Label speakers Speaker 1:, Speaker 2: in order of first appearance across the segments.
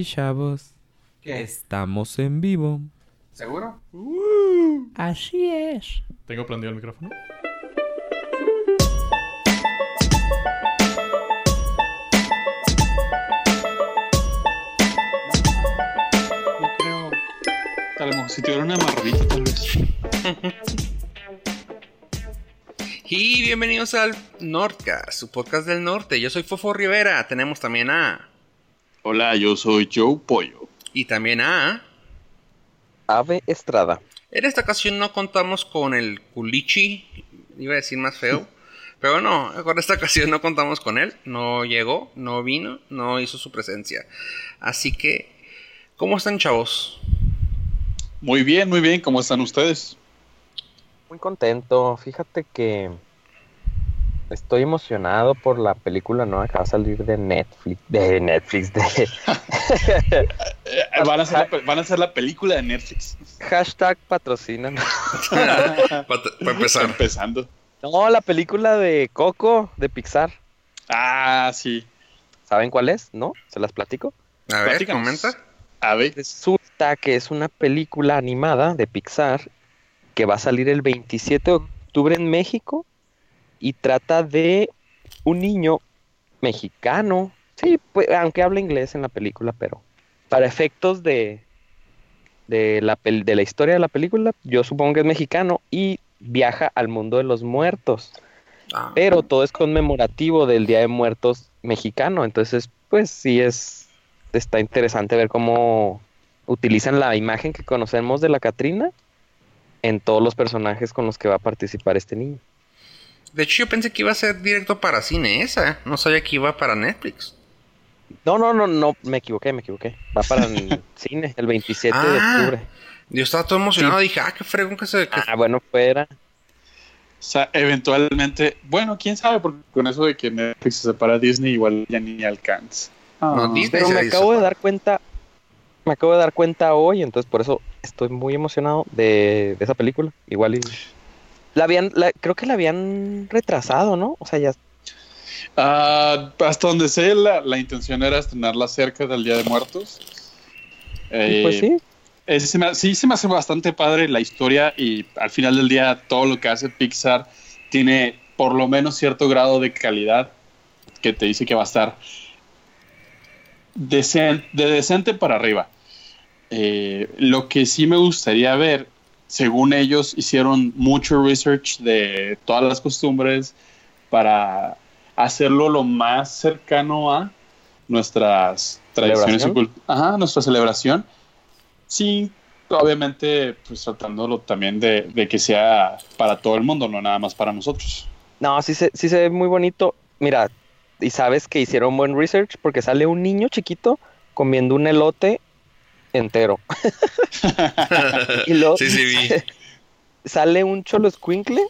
Speaker 1: Y chavos,
Speaker 2: ¿Qué?
Speaker 1: estamos en vivo.
Speaker 2: ¿Seguro?
Speaker 1: Así es.
Speaker 3: ¿Tengo prendido el micrófono?
Speaker 4: No creo. Lo mejor si tuviera una amarradita, tal vez.
Speaker 2: Y bienvenidos al Nordcast, su podcast del norte. Yo soy Fofo Rivera. Tenemos también a.
Speaker 4: Hola, yo soy Joe Pollo.
Speaker 2: Y también a.
Speaker 5: Ave Estrada.
Speaker 2: En esta ocasión no contamos con el culichi. Iba a decir más feo. Pero no, con esta ocasión no contamos con él. No llegó, no vino, no hizo su presencia. Así que, ¿cómo están, chavos?
Speaker 4: Muy bien, muy bien. ¿Cómo están ustedes?
Speaker 5: Muy contento. Fíjate que estoy emocionado por la película nueva que va a salir de Netflix. De Netflix, de
Speaker 4: van, a hacer la, pe- van a hacer la película de Netflix.
Speaker 5: hashtag patrocinan.
Speaker 2: Para empezar.
Speaker 4: Empezando.
Speaker 5: No, la película de Coco de Pixar.
Speaker 4: Ah, sí.
Speaker 5: ¿Saben cuál es? ¿No? ¿Se las platico?
Speaker 2: A ver,
Speaker 4: Platícanos.
Speaker 2: comenta.
Speaker 4: A ver.
Speaker 5: Resulta que es una película animada de Pixar que va a salir el 27 de octubre en México y trata de un niño mexicano. Sí, pues, aunque habla inglés en la película, pero para efectos de, de, la, de la historia de la película, yo supongo que es mexicano y viaja al mundo de los muertos
Speaker 2: Ah,
Speaker 5: pero todo es conmemorativo del Día de Muertos mexicano, entonces pues sí es está interesante ver cómo utilizan la imagen que conocemos de la Catrina en todos los personajes con los que va a participar este niño.
Speaker 2: De hecho, yo pensé que iba a ser directo para cine esa. No sabía que iba para Netflix.
Speaker 5: No, no, no, no, me equivoqué, me equivoqué. Va para el cine el 27 de
Speaker 2: Ah.
Speaker 5: octubre.
Speaker 2: Yo estaba todo emocionado. Dije, ah, qué fregón que se. que-
Speaker 5: Ah, bueno, fuera.
Speaker 4: O sea, eventualmente. Bueno, quién sabe, porque con eso de que Netflix se separa Disney, igual ya ni alcanza. Ah,
Speaker 2: No, Disney
Speaker 5: Pero me
Speaker 2: hizo.
Speaker 5: acabo de dar cuenta, me acabo de dar cuenta hoy, entonces por eso estoy muy emocionado de, de esa película. Igual y la habían, la- creo que la habían retrasado, ¿no? O sea, ya
Speaker 4: Ah, hasta donde sé, la, la intención era estrenarla cerca del Día de Muertos. Eh,
Speaker 5: pues sí.
Speaker 4: Se me- sí, se me hace bastante padre la historia y al final del día todo lo que hace Pixar tiene por lo menos cierto grado de calidad que te dice que va a estar de decente para arriba. Eh, lo que sí me gustaría ver, según ellos hicieron mucho research de todas las costumbres para hacerlo lo más cercano a nuestras tradiciones y Ajá, nuestra celebración. Sí, obviamente, pues tratándolo también de, de que sea para todo el mundo, no nada más para nosotros.
Speaker 5: No, sí se, sí se ve muy bonito. Mira, y sabes que hicieron buen research porque sale un niño chiquito comiendo un elote entero. y luego
Speaker 2: Sí, sí, vi.
Speaker 5: sale un cholo escuincle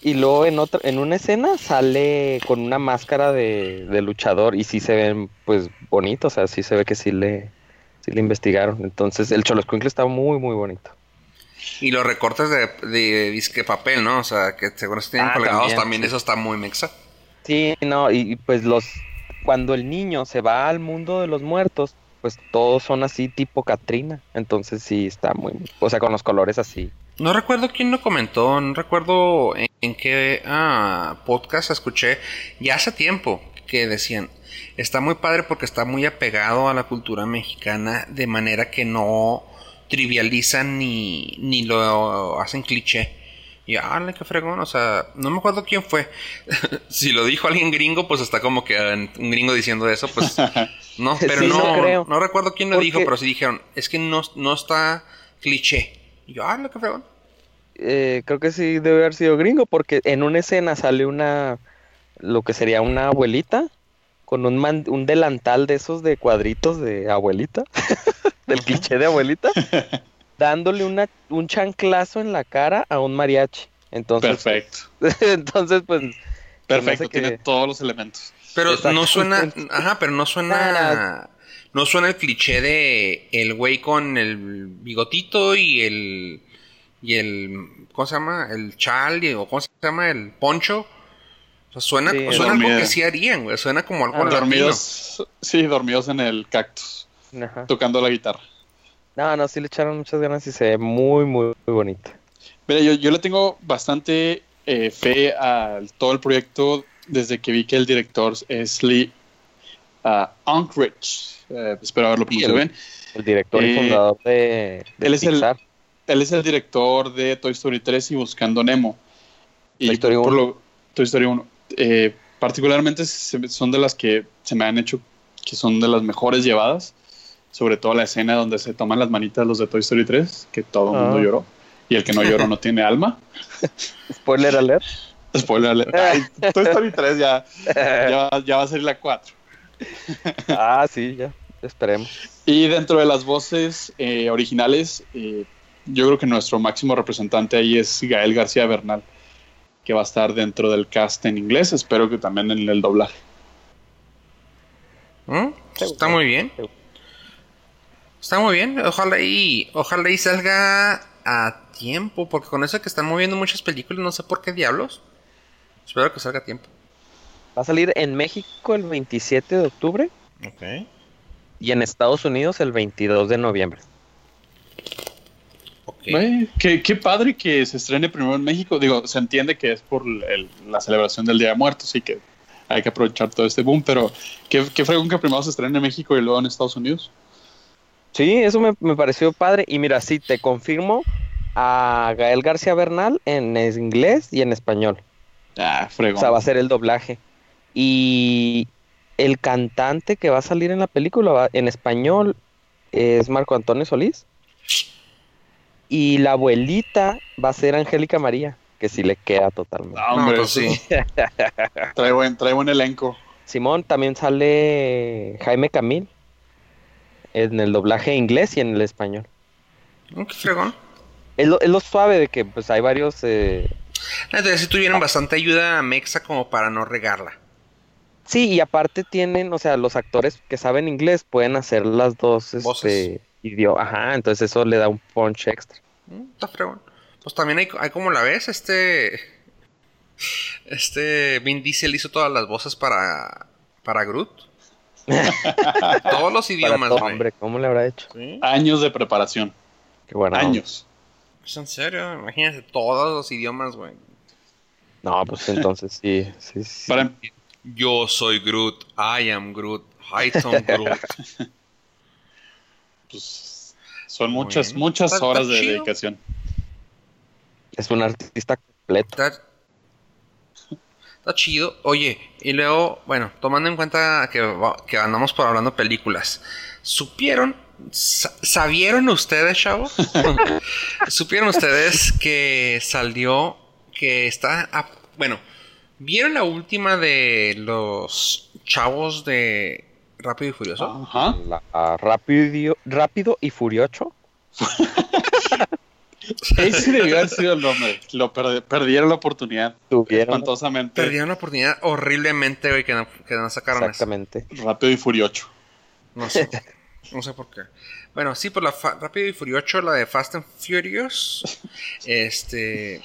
Speaker 5: y luego en otra, en una escena sale con una máscara de, de luchador y sí se ven pues bonitos, o sea, sí se ve que sí le, sí le investigaron. Entonces el cholo escuincle está muy muy bonito.
Speaker 2: Y los recortes de, de disque papel, ¿no? O sea, que seguro se tienen
Speaker 5: Ah,
Speaker 2: colgados también.
Speaker 5: también, sí.
Speaker 2: Eso está muy mexa.
Speaker 5: Sí, no, y, y, pues los cuando el niño se va al mundo de los muertos, pues todos son así tipo Katrina. Entonces sí está muy, o sea, con los colores así.
Speaker 2: No recuerdo quién lo comentó, no recuerdo en, qué ah, podcast escuché ya hace tiempo que decían, está muy padre porque está muy apegado a la cultura mexicana de manera que no trivializan ni, ni lo hacen cliché. Y ¡ale, qué fregón! O sea, no me acuerdo quién fue. si lo dijo alguien gringo, pues está como que ah, un gringo diciendo eso, pues no, pero
Speaker 5: Sí,
Speaker 2: no,
Speaker 5: no
Speaker 2: recuerdo quién lo
Speaker 5: Porque-
Speaker 2: dijo, pero sí dijeron, es que no, no está cliché. Y yo, ¡ale, qué fregón!
Speaker 5: Eh, creo que sí debe haber sido gringo porque en una escena sale una, lo que sería una abuelita con un, man- un delantal de esos de cuadritos de abuelita, del cliché de abuelita, dándole una, un chanclazo en la cara a un mariachi. Entonces,
Speaker 4: Perfecto.
Speaker 5: entonces pues
Speaker 4: Perfecto,
Speaker 5: que-
Speaker 4: tiene todos los elementos.
Speaker 2: Pero no suena, ajá, pero no suena,
Speaker 5: Nada.
Speaker 2: no suena el cliché de el güey con el bigotito y el y el ¿cómo se llama? el chal o ¿cómo se llama? el poncho. O sea, suena,
Speaker 5: Sí,
Speaker 2: suena algo que sí harían, güey. Suena como algo
Speaker 5: Ah,
Speaker 4: dormidos, sí, dormidos en el cactus.
Speaker 5: Ajá.
Speaker 4: tocando la guitarra.
Speaker 5: No, no, sí le echaron muchas ganas y se ve muy, muy, muy bonita.
Speaker 4: Mira, yo, yo le tengo bastante eh, fe a todo el proyecto desde que vi que el director es Lee uh, Unkrich. Eh, espero haberlo pronunciado bien.
Speaker 5: El director y
Speaker 4: Eh,
Speaker 5: fundador de, de
Speaker 4: él es el-
Speaker 5: Pixar.
Speaker 4: Él es el director de Toy Story 3 y Buscando Nemo. Y
Speaker 5: Toy Story
Speaker 4: por
Speaker 5: 1.
Speaker 4: lo- Toy Story 1. Eh, particularmente son de las que se me han hecho que son de las mejores llevadas. Sobre todo la escena donde se toman las manitas los de Toy Story 3, que todo el mundo
Speaker 5: Ah.
Speaker 4: lloró. Y el que no lloró no tiene alma.
Speaker 5: Spoiler alert.
Speaker 4: Spoiler alert. Ay, Toy Story 3 ya, ya, ya va a ser la 4.
Speaker 5: ah, sí, ya. Esperemos.
Speaker 4: Y dentro de las voces eh, originales, eh, yo creo que nuestro máximo representante ahí es Gael García Bernal, que va a estar dentro del cast en inglés. Espero que también en el doblaje.
Speaker 2: ¿Mm? Está muy bien. Está muy bien. Ojalá y ojalá y salga a tiempo, porque con eso que están moviendo muchas películas, no sé por qué diablos. Espero que salga a tiempo.
Speaker 5: Va a salir en México el 27 de octubre
Speaker 2: Ok.
Speaker 5: y en Estados Unidos el 22 de noviembre.
Speaker 2: Ok.
Speaker 4: Güey, qué, qué padre que se estrene primero en México. Digo, se entiende que es por el- la celebración del Día de Muertos y que hay que aprovechar todo este boom, pero qué, qué fregón que primero se estrene en México y luego en Estados Unidos.
Speaker 5: Sí, eso me, me pareció padre. Y mira, sí, te confirmo a Gael García Bernal en inglés y en español.
Speaker 4: Ah,
Speaker 5: O
Speaker 4: fregón.
Speaker 5: sea, va a ser el doblaje. Y el cantante que va a salir en la película va- en español es Marco Antonio Solís. Y la abuelita va a ser Angélica María, que sí le queda totalmente.
Speaker 4: Ah, hombre,
Speaker 2: No, pues
Speaker 4: sí.
Speaker 2: sí.
Speaker 4: Trae buen, trae buen elenco.
Speaker 5: Simón también sale Jaime Camil en el doblaje inglés y en el español.
Speaker 2: Mm, Qué fregón.
Speaker 5: Es lo, es lo suave de que pues hay varios eh,
Speaker 2: Entonces, si tuvieron bastante ayuda a Mexa como para no regarla.
Speaker 5: Sí, y aparte tienen, o sea, los actores que saben inglés pueden hacer las dos
Speaker 2: Voces.
Speaker 5: este, idiomas. Ajá, entonces eso le da un punch extra.
Speaker 2: Mm, Está fregón. Pues también hay, hay como la ves, este. Este Vin Diesel hizo todas las voces para. Para Groot. Todos los idiomas,
Speaker 5: todo,
Speaker 2: güey.
Speaker 5: hombre, ¿cómo le habrá hecho?
Speaker 2: ¿Sí?
Speaker 4: Años de preparación.
Speaker 5: Qué bueno.
Speaker 4: Años.
Speaker 2: ¿Es en serio? Imagínate todos los idiomas, güey.
Speaker 5: No, pues entonces sí, sí, sí.
Speaker 4: Para,
Speaker 2: Yo soy Groot. I am Groot. Hyton Groot.
Speaker 4: pues, son muchas, muchas horas de dedicación.
Speaker 5: Es un artista completo.
Speaker 2: Está, está chido. Oye, y luego, bueno, tomando en cuenta que, que andamos por hablando películas, ¿supieron, sa- sabieron ustedes, chavos? ¿Supieron ustedes que salió, que está, a- bueno, ¿vieron la última de los chavos de Rápido y Furioso?
Speaker 4: Ajá.
Speaker 5: La- rápido, rápido y furioso.
Speaker 4: Ese debió haber sido el nombre. Lo perd- perdieron la oportunidad.
Speaker 5: Tuvieron
Speaker 4: Espantosamente.
Speaker 2: Perdieron la oportunidad horriblemente, güey, que no, que no sacaron eso.
Speaker 5: exactamente.
Speaker 4: Rápido y furioso.
Speaker 2: No sé. No sé por qué. Bueno, sí, por la fa- Rápido y Furioso, la de Fast and Furious. Este.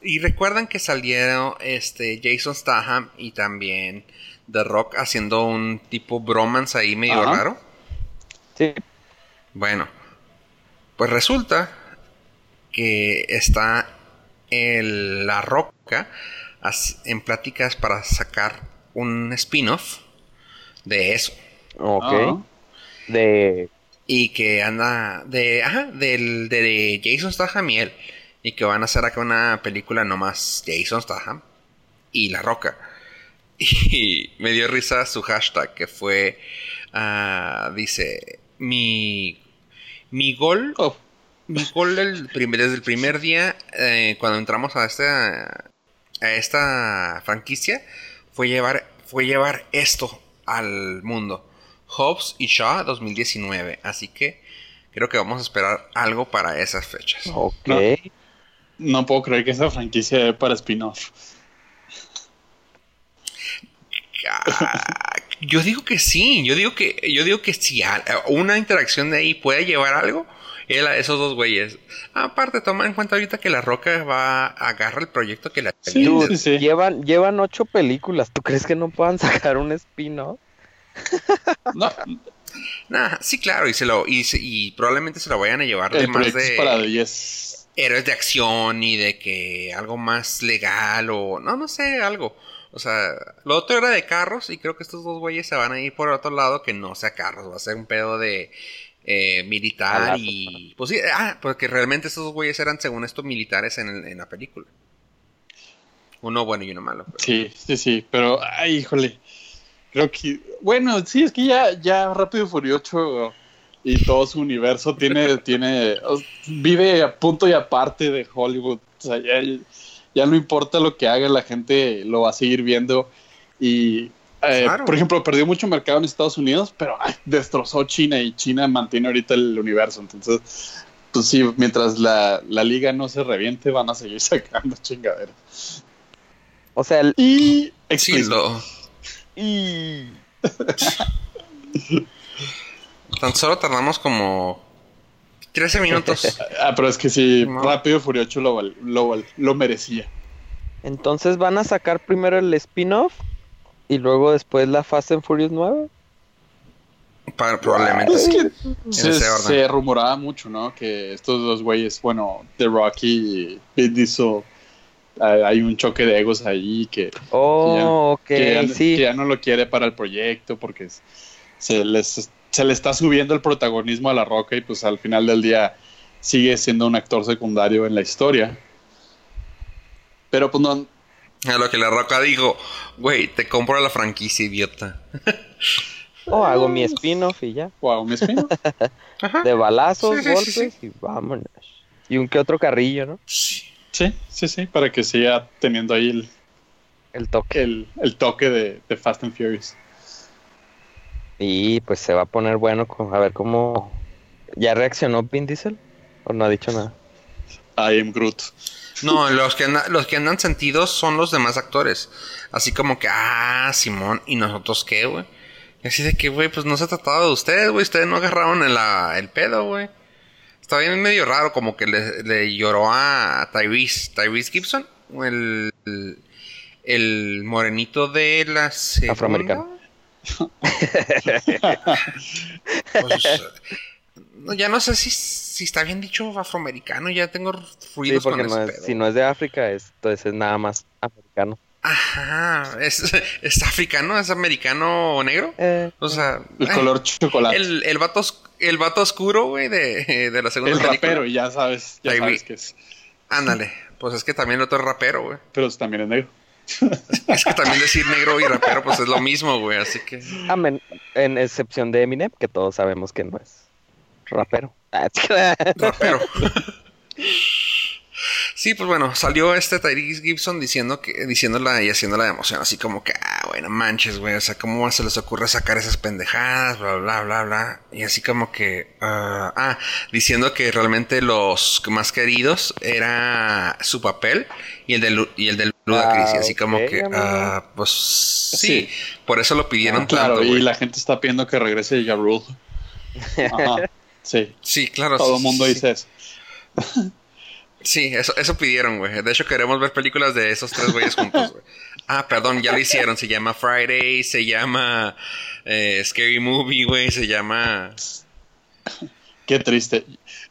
Speaker 2: Y recuerdan que salieron este Jason Statham y también The Rock haciendo un tipo bromance ahí medio
Speaker 4: Ajá.
Speaker 2: raro.
Speaker 5: Sí,
Speaker 2: Bueno, pues resulta que está el- La Roca en pláticas para sacar un spin-off de eso.
Speaker 5: ok.
Speaker 4: Ajá.
Speaker 5: De
Speaker 2: Y que anda de, ajá, del, de Jason Statham y él. Y que van a hacer acá una película nomás Jason Statham y La Roca. Y me dio risa su hashtag que fue, ah, dice, mi, mi gol,
Speaker 4: Oh,
Speaker 2: mi gol del primer- desde el primer día eh, cuando entramos a esta, a esta franquicia fue llevar, fue llevar esto al mundo. Hobbs y Shaw 2019. Así que creo que vamos a esperar algo para esas fechas.
Speaker 5: ok.
Speaker 4: No. no puedo creer que esa franquicia es para spin-off.
Speaker 2: Yo digo que sí, yo digo que, yo digo que si a- una interacción de ahí puede llevar algo, esos dos güeyes. Aparte, toma en cuenta ahorita que la roca va a agarrar el proyecto que la
Speaker 4: Sí,
Speaker 5: Dude,
Speaker 4: sí, sí.
Speaker 5: Llevan, llevan ocho películas. ¿Tú crees que no puedan sacar un spin-off?
Speaker 4: No,
Speaker 2: Nah, sí, claro, y se lo y, se- y probablemente se lo vayan a llevar de más de
Speaker 4: para 10.
Speaker 2: héroes de acción y de que algo más legal o no, no sé, algo. O sea, lo otro era de carros y creo que estos dos güeyes se van a ir por otro lado que no sea carros, va a ser un pedo de eh, militar
Speaker 5: Balazos,
Speaker 2: y... Pues sí, ah, porque realmente estos dos güeyes eran según estos militares en, el- en la película. Uno bueno y uno malo. pero-
Speaker 4: Sí, sí, sí, pero, ay, híjole. Creo que, bueno, sí, es que ya, ya Rápido y Furioso y todo su universo tiene, tiene, vive a punto y aparte de Hollywood. O sea, ya, ya no importa lo que haga, la gente lo va a seguir viendo. Y, eh,
Speaker 2: Claro.
Speaker 4: por ejemplo, perdió mucho mercado en Estados Unidos, pero ay, destrozó China y China mantiene ahorita el universo. Entonces, pues sí, mientras la, la liga no se reviente, van a seguir sacando chingaderas.
Speaker 5: O sea, el...
Speaker 4: Y
Speaker 2: Sí, lo-
Speaker 5: y-
Speaker 2: tan solo tardamos como 13 minutos.
Speaker 4: Ah, pero es que sí,
Speaker 2: No.
Speaker 4: Rápido y Furioso lo, lo, val- lo merecía.
Speaker 5: Entonces van a sacar primero el spin-off y luego después la Fast and Furious 9.
Speaker 2: Pa- probablemente
Speaker 4: Es
Speaker 2: sí.
Speaker 4: que se,
Speaker 2: ese orden.
Speaker 4: se rumoraba mucho, ¿no? Que estos dos güeyes, bueno, The Rocky y Vin Diesel, hay un choque de egos ahí que,
Speaker 5: Oh, ok,
Speaker 4: que, ya,
Speaker 5: sí.
Speaker 4: que ya no lo quiere para el proyecto porque se, les, se le está subiendo el protagonismo a La Roca y pues al final del día sigue siendo un actor secundario en la historia. Pero pues no,
Speaker 2: A lo que la roca dijo, güey, te compro la franquicia, idiota.
Speaker 5: O hago mi spin-off y ya.
Speaker 4: wow, me espino.
Speaker 2: Ajá.
Speaker 5: De balazos,
Speaker 2: Sí, sí, sí,
Speaker 5: golpes y vámonos. Y un que otro carrillo, ¿no?
Speaker 2: Sí.
Speaker 4: Sí, sí, sí, para que siga teniendo ahí el,
Speaker 5: El toque.
Speaker 4: el, el toque de, de Fast and Furious.
Speaker 5: Y pues se va a poner bueno con- a ver cómo... ¿Ya reaccionó Vin Diesel? ¿O no ha dicho nada?
Speaker 4: I am Groot.
Speaker 2: No, los que, anda- los que andan sentidos son los demás actores. Así como que, ah, Simón, ¿y nosotros qué, güey? Y así de que, güey, pues no se ha tratado de ustedes, güey. Ustedes no agarraron el, la- el pedo, güey. Está bien medio raro, como que le, le lloró a Tyrese. Tyrese Gibson, el, el, el morenito de la segunda.
Speaker 5: Afroamericano.
Speaker 2: Pues, ya no sé si, si está bien dicho afroamericano. Ya tengo
Speaker 5: Sí,
Speaker 2: ruidos
Speaker 5: porque
Speaker 2: con
Speaker 5: no
Speaker 2: ese
Speaker 5: es-
Speaker 2: pedo.
Speaker 5: si no es de África, es, entonces es nada más americano.
Speaker 2: Ajá, ¿es, es africano, es americano negro.
Speaker 5: Eh,
Speaker 2: O sea,
Speaker 4: El
Speaker 2: ay,
Speaker 4: color chocolate. El,
Speaker 2: el, el, vato, el vato oscuro, güey, de, de la segunda película.
Speaker 4: rapero, y ya sabes, ya
Speaker 2: Ahí
Speaker 4: sabes que es.
Speaker 2: Ándale, pues es que también el otro es rapero, güey.
Speaker 4: Pero también es negro.
Speaker 2: Es que también decir negro y rapero, pues es lo mismo, güey, así que...
Speaker 5: amen- en excepción de Eminem, que todos sabemos que no es rapero. Ah,
Speaker 2: Rapero. Sí, pues bueno, salió este Tyrese Gibson diciendo que, diciéndola y haciéndola de emoción, así como que, ah, bueno, manches, güey, o sea, ¿cómo se les ocurre sacar esas pendejadas? Bla, bla, bla, bla. Y así como que, ah, ah, diciendo que realmente los más queridos era su papel y el de, Lu- y el de Ludacris, y
Speaker 5: Ah,
Speaker 2: así como que, ah, pues sí,
Speaker 4: Sí.
Speaker 2: por eso lo pidieron
Speaker 4: Ah, claro,
Speaker 2: tanto,
Speaker 4: y la gente está pidiendo que regrese Ja Rule. Ajá. Sí,
Speaker 2: Sí, claro.
Speaker 4: todo
Speaker 2: sí,
Speaker 4: el mundo
Speaker 2: sí,
Speaker 4: dice eso.
Speaker 2: Sí, eso, eso pidieron, güey. De hecho, queremos ver películas de esos tres güeyes juntos, güey. Ah, perdón, ya lo hicieron. Se llama Friday, se llama eh, Scary Movie, güey. Se llama...
Speaker 4: Qué triste.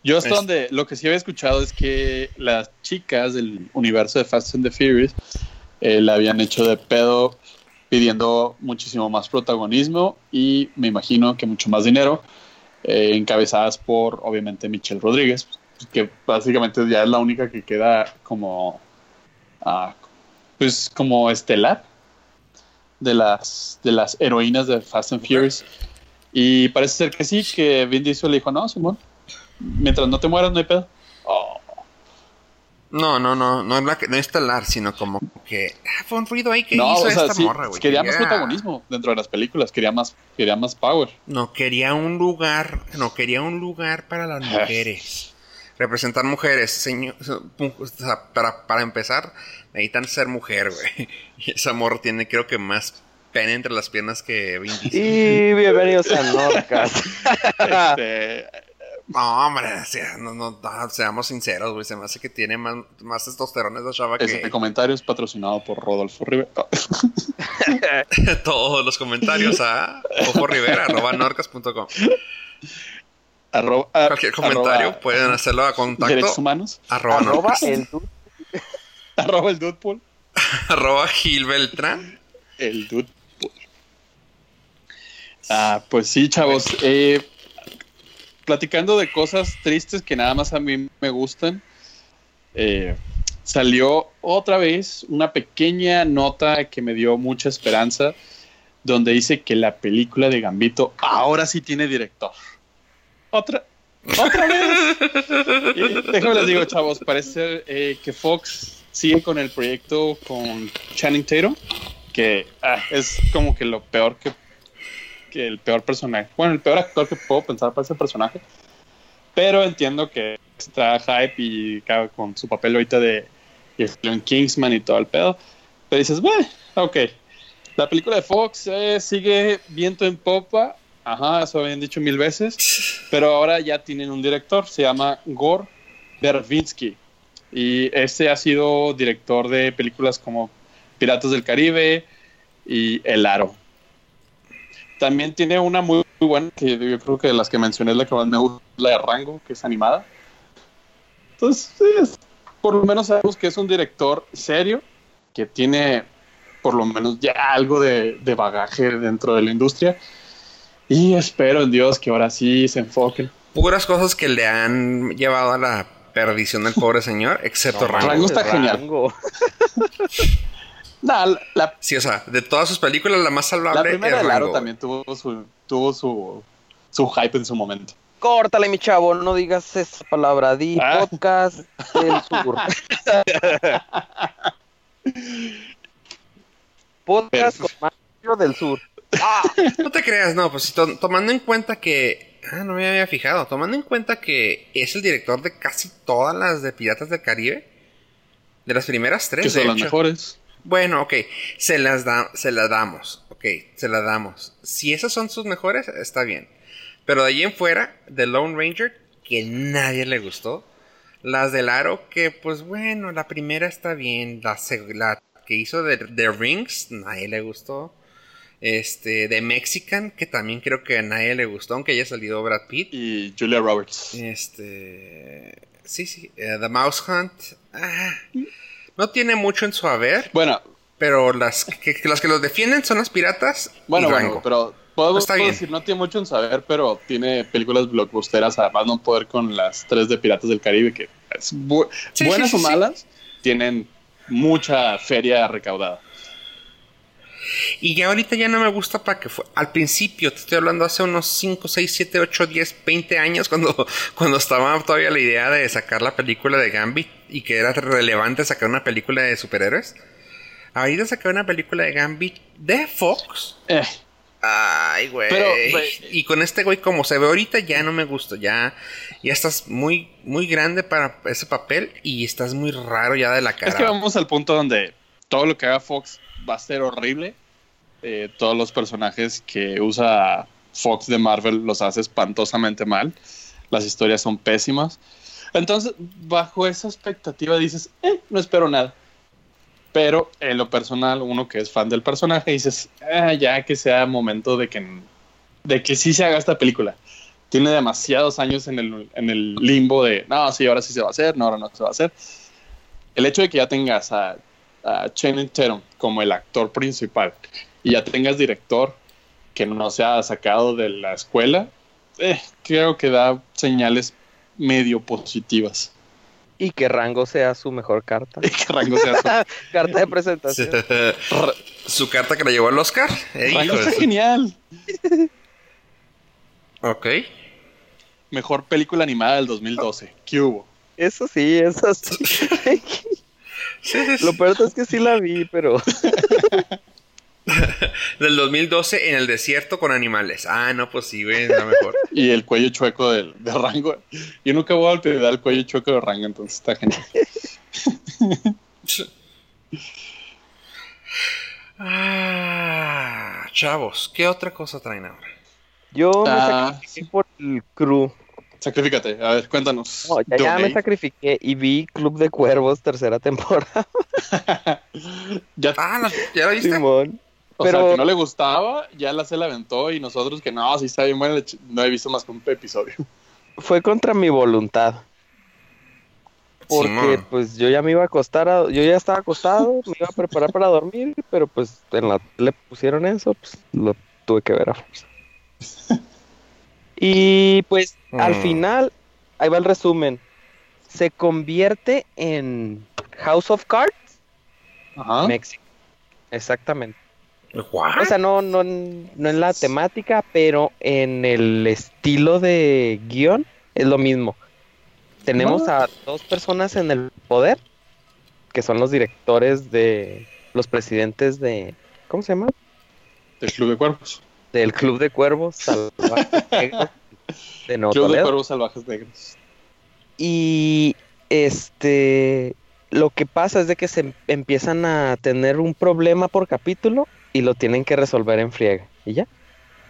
Speaker 4: Yo hasta
Speaker 2: Es-
Speaker 4: donde lo que sí había escuchado es que las chicas del universo de Fast and the Furious eh, la habían hecho de pedo pidiendo muchísimo más protagonismo y me imagino que mucho más dinero, eh, encabezadas por obviamente Michelle Rodríguez, que básicamente ya es la única que queda como, ah, pues como estelar de las, de las heroínas de Fast and Furious. Y parece ser que sí, que Vin Diesel le dijo, no, Simón, mientras no te mueras no hay pedo. Oh,
Speaker 2: No, no, no. No es, la que- no es estelar, sino como que... Ah, fue un ruido ahí que
Speaker 4: no,
Speaker 2: hizo
Speaker 4: o sea,
Speaker 2: esta
Speaker 4: sí,
Speaker 2: morra, güey.
Speaker 4: quería más protagonismo dentro de las películas, quería más, quería más power.
Speaker 2: No, quería un lugar... No, quería un lugar para las mujeres. Representar mujeres, señor... O sea, para, para empezar, necesitan ser mujer, güey. Y esa morra tiene, creo que, más pene entre las piernas que Vin Diesel.
Speaker 5: y bienvenidos a Nordcast.
Speaker 4: Este,
Speaker 2: No, hombre, no, no, no, seamos sinceros, güey. Se me hace que tiene más, más testosterona esa chava que
Speaker 4: Ese comentario es patrocinado por Rodolfo Rivera.
Speaker 2: todos los comentarios a Ojo Rivera, arroba norcas.com.
Speaker 4: Arroba-
Speaker 2: Cualquier comentario
Speaker 4: arroba
Speaker 2: pueden hacerlo a
Speaker 4: Derechos
Speaker 2: contacto
Speaker 4: humanos.
Speaker 2: arroba,
Speaker 5: el dude.
Speaker 4: Arroba el Dudepool.
Speaker 2: arroba Gil Beltrán.
Speaker 4: El Dudepool. Ah, pues sí, chavos. eh, platicando de cosas tristes que nada más a mí me gustan. eh, salió otra vez una pequeña nota que me dio mucha esperanza, donde dice que la película de Gambito ahora sí tiene director. Otra, otra vez. Y déjame les digo, chavos, parece eh, que Fox sigue con el proyecto con Channing Tatum, que ah, es como que lo peor que, que el peor personaje, bueno, el peor actor que puedo pensar para ese personaje. Pero entiendo que está hype y con su papel ahorita de en Kingsman y todo el pedo. Pero dices, bueno, ok. La película de Fox eh, sigue viento en popa. Ajá, eso habían dicho mil veces. Pero ahora ya tienen un director, se llama Gore Verbinski. Y este ha sido director de películas como Piratas del Caribe y El Aro. También tiene una muy, muy buena, que yo creo que de las que mencioné es la que más me gusta, la de Rango, que es animada. Entonces, es- por lo menos sabemos que es un director serio, que tiene por lo menos ya algo de, de bagaje dentro de la industria. Y espero en Dios que ahora sí se enfoquen.
Speaker 2: Puras cosas que le han llevado a la perdición del pobre señor, excepto
Speaker 5: No,
Speaker 2: Rango.
Speaker 4: Rango está genial.
Speaker 5: Rango.
Speaker 4: Nah, la, la,
Speaker 2: Sí, o sea, de todas sus películas, la más salvable
Speaker 4: la primera
Speaker 2: es
Speaker 4: del
Speaker 2: Rango.
Speaker 4: Aro también tuvo su, tuvo su, su hype en su momento.
Speaker 5: Córtale, mi chavo, no digas esa palabra. Di
Speaker 4: Ah.
Speaker 5: podcast del sur. podcast con Mario del sur.
Speaker 2: No te creas, no, pues to- tomando en cuenta que. Ah, no me había fijado. Tomando en cuenta que es el director de casi todas las de Piratas del Caribe. De las primeras tres,
Speaker 4: Que
Speaker 2: de
Speaker 4: son las
Speaker 2: hecho.
Speaker 4: mejores.
Speaker 2: Bueno, ok. Se las, da, se las damos. Ok, se las damos. Si esas son sus mejores, está bien. Pero de ahí en fuera, The Lone Ranger, que nadie le gustó. Las del Aro, que pues bueno, la primera está bien. La, que hizo de The Rings, nadie le gustó. Este, The Mexican, que también creo que a nadie le gustó, aunque haya salido Brad Pitt.
Speaker 4: Y Julia Roberts.
Speaker 2: Este. Sí, sí. eh, The Mouse Hunt. ah, no tiene mucho en su haber.
Speaker 4: Bueno,
Speaker 2: Pero las que, que- las que los defienden son las piratas.
Speaker 4: bueno,
Speaker 2: y
Speaker 4: bueno, pero podemos
Speaker 2: Está bien.
Speaker 4: decir, no tiene mucho en saber, pero tiene películas blockbusteras, además no poder con las tres de Piratas del Caribe, que es bu-
Speaker 2: Sí,
Speaker 4: buenas
Speaker 2: sí, sí,
Speaker 4: o malas, tienen mucha feria recaudada.
Speaker 2: Y ya ahorita ya no me gusta para que fue. Al principio, te estoy hablando hace unos 5, 6, 7, 8, 10, 20 años, cuando, cuando estaba todavía la idea de sacar la película de Gambit y que era relevante sacar una película de superhéroes. Ahorita sacar una película de Gambit de Fox.
Speaker 4: Eh,
Speaker 2: Ay, güey. Y con este güey, como se ve ahorita, ya no me gusta. Ya, ya estás muy, muy grande para ese papel y estás muy raro ya de la cara.
Speaker 4: es que vamos al punto donde todo lo que haga Fox va a ser horrible. Eh, todos los personajes que usa Fox de Marvel los hace espantosamente mal. Las historias son pésimas. Entonces, bajo esa expectativa dices, eh, no espero nada. Pero en lo personal, uno que es fan del personaje, dices, "Ah, ya que sea momento de que, de que sí se haga esta película. Tiene demasiados años en el, en el limbo de, no, sí, ahora sí se va a hacer, no, ahora no se va a hacer. El hecho de que ya tengas a, a Channing Tatum como el actor principal y ya tengas director que no se ha sacado de la escuela, eh, creo que da señales medio positivas.
Speaker 5: Y que Rango sea su mejor carta.
Speaker 4: Y que Rango sea su-
Speaker 5: Carta de presentación.
Speaker 2: Su carta que le llevó al Oscar. Eh,
Speaker 4: Rango está genial.
Speaker 2: Ok.
Speaker 4: Mejor película animada del 2012. ¿Qué hubo?
Speaker 5: Eso sí, eso sí.
Speaker 2: Sí, sí, sí.
Speaker 5: Lo peor es que sí la vi, pero
Speaker 2: Del 2012 en el desierto con animales. Ah, no, pues sí, güey, la mejor.
Speaker 4: Y el cuello chueco del- de, Rango. Yo nunca voy a olvidar el cuello chueco de Rango, entonces está genial.
Speaker 2: ah, chavos, ¿qué otra cosa traen ahora?
Speaker 5: yo me
Speaker 4: Ah,
Speaker 5: sacrifiqué por el crew.
Speaker 4: Sacrifícate, a ver, cuéntanos.
Speaker 5: No, ya, ya me sacrifiqué y vi Club de Cuervos tercera temporada.
Speaker 4: ya,
Speaker 2: Ah, ¿la- ¿ya la viste?
Speaker 5: Simón.
Speaker 4: o sea,
Speaker 5: pero-
Speaker 4: que no le gustaba, ya la se la aventó y nosotros que no, sí está bien bueno, no he visto más que un episodio.
Speaker 5: Fue contra mi voluntad. Porque pues yo ya me iba a acostar, a- yo ya estaba acostado, me iba a preparar para dormir, pero pues en la le pusieron eso, pues lo tuve que ver a fuerza. Y pues al
Speaker 2: Mm.
Speaker 5: final, ahí va el resumen, se convierte en House of Cards
Speaker 4: Ajá.
Speaker 5: México. Exactamente.
Speaker 2: ¿What?
Speaker 5: O sea, no, no, no en la temática, pero en el estilo de guion es lo mismo. Tenemos a dos personas en el poder, que son los directores de los presidentes de, ¿cómo se llama?
Speaker 4: El Club de Cuervos.
Speaker 5: Del Club de Cuervos Salvajes Negros de Nuevo
Speaker 4: Club de. Cuervos Salvajes Negros.
Speaker 5: Y este, lo que pasa es de que se em- empiezan a tener un problema por capítulo y lo tienen que resolver en friega. Y ya.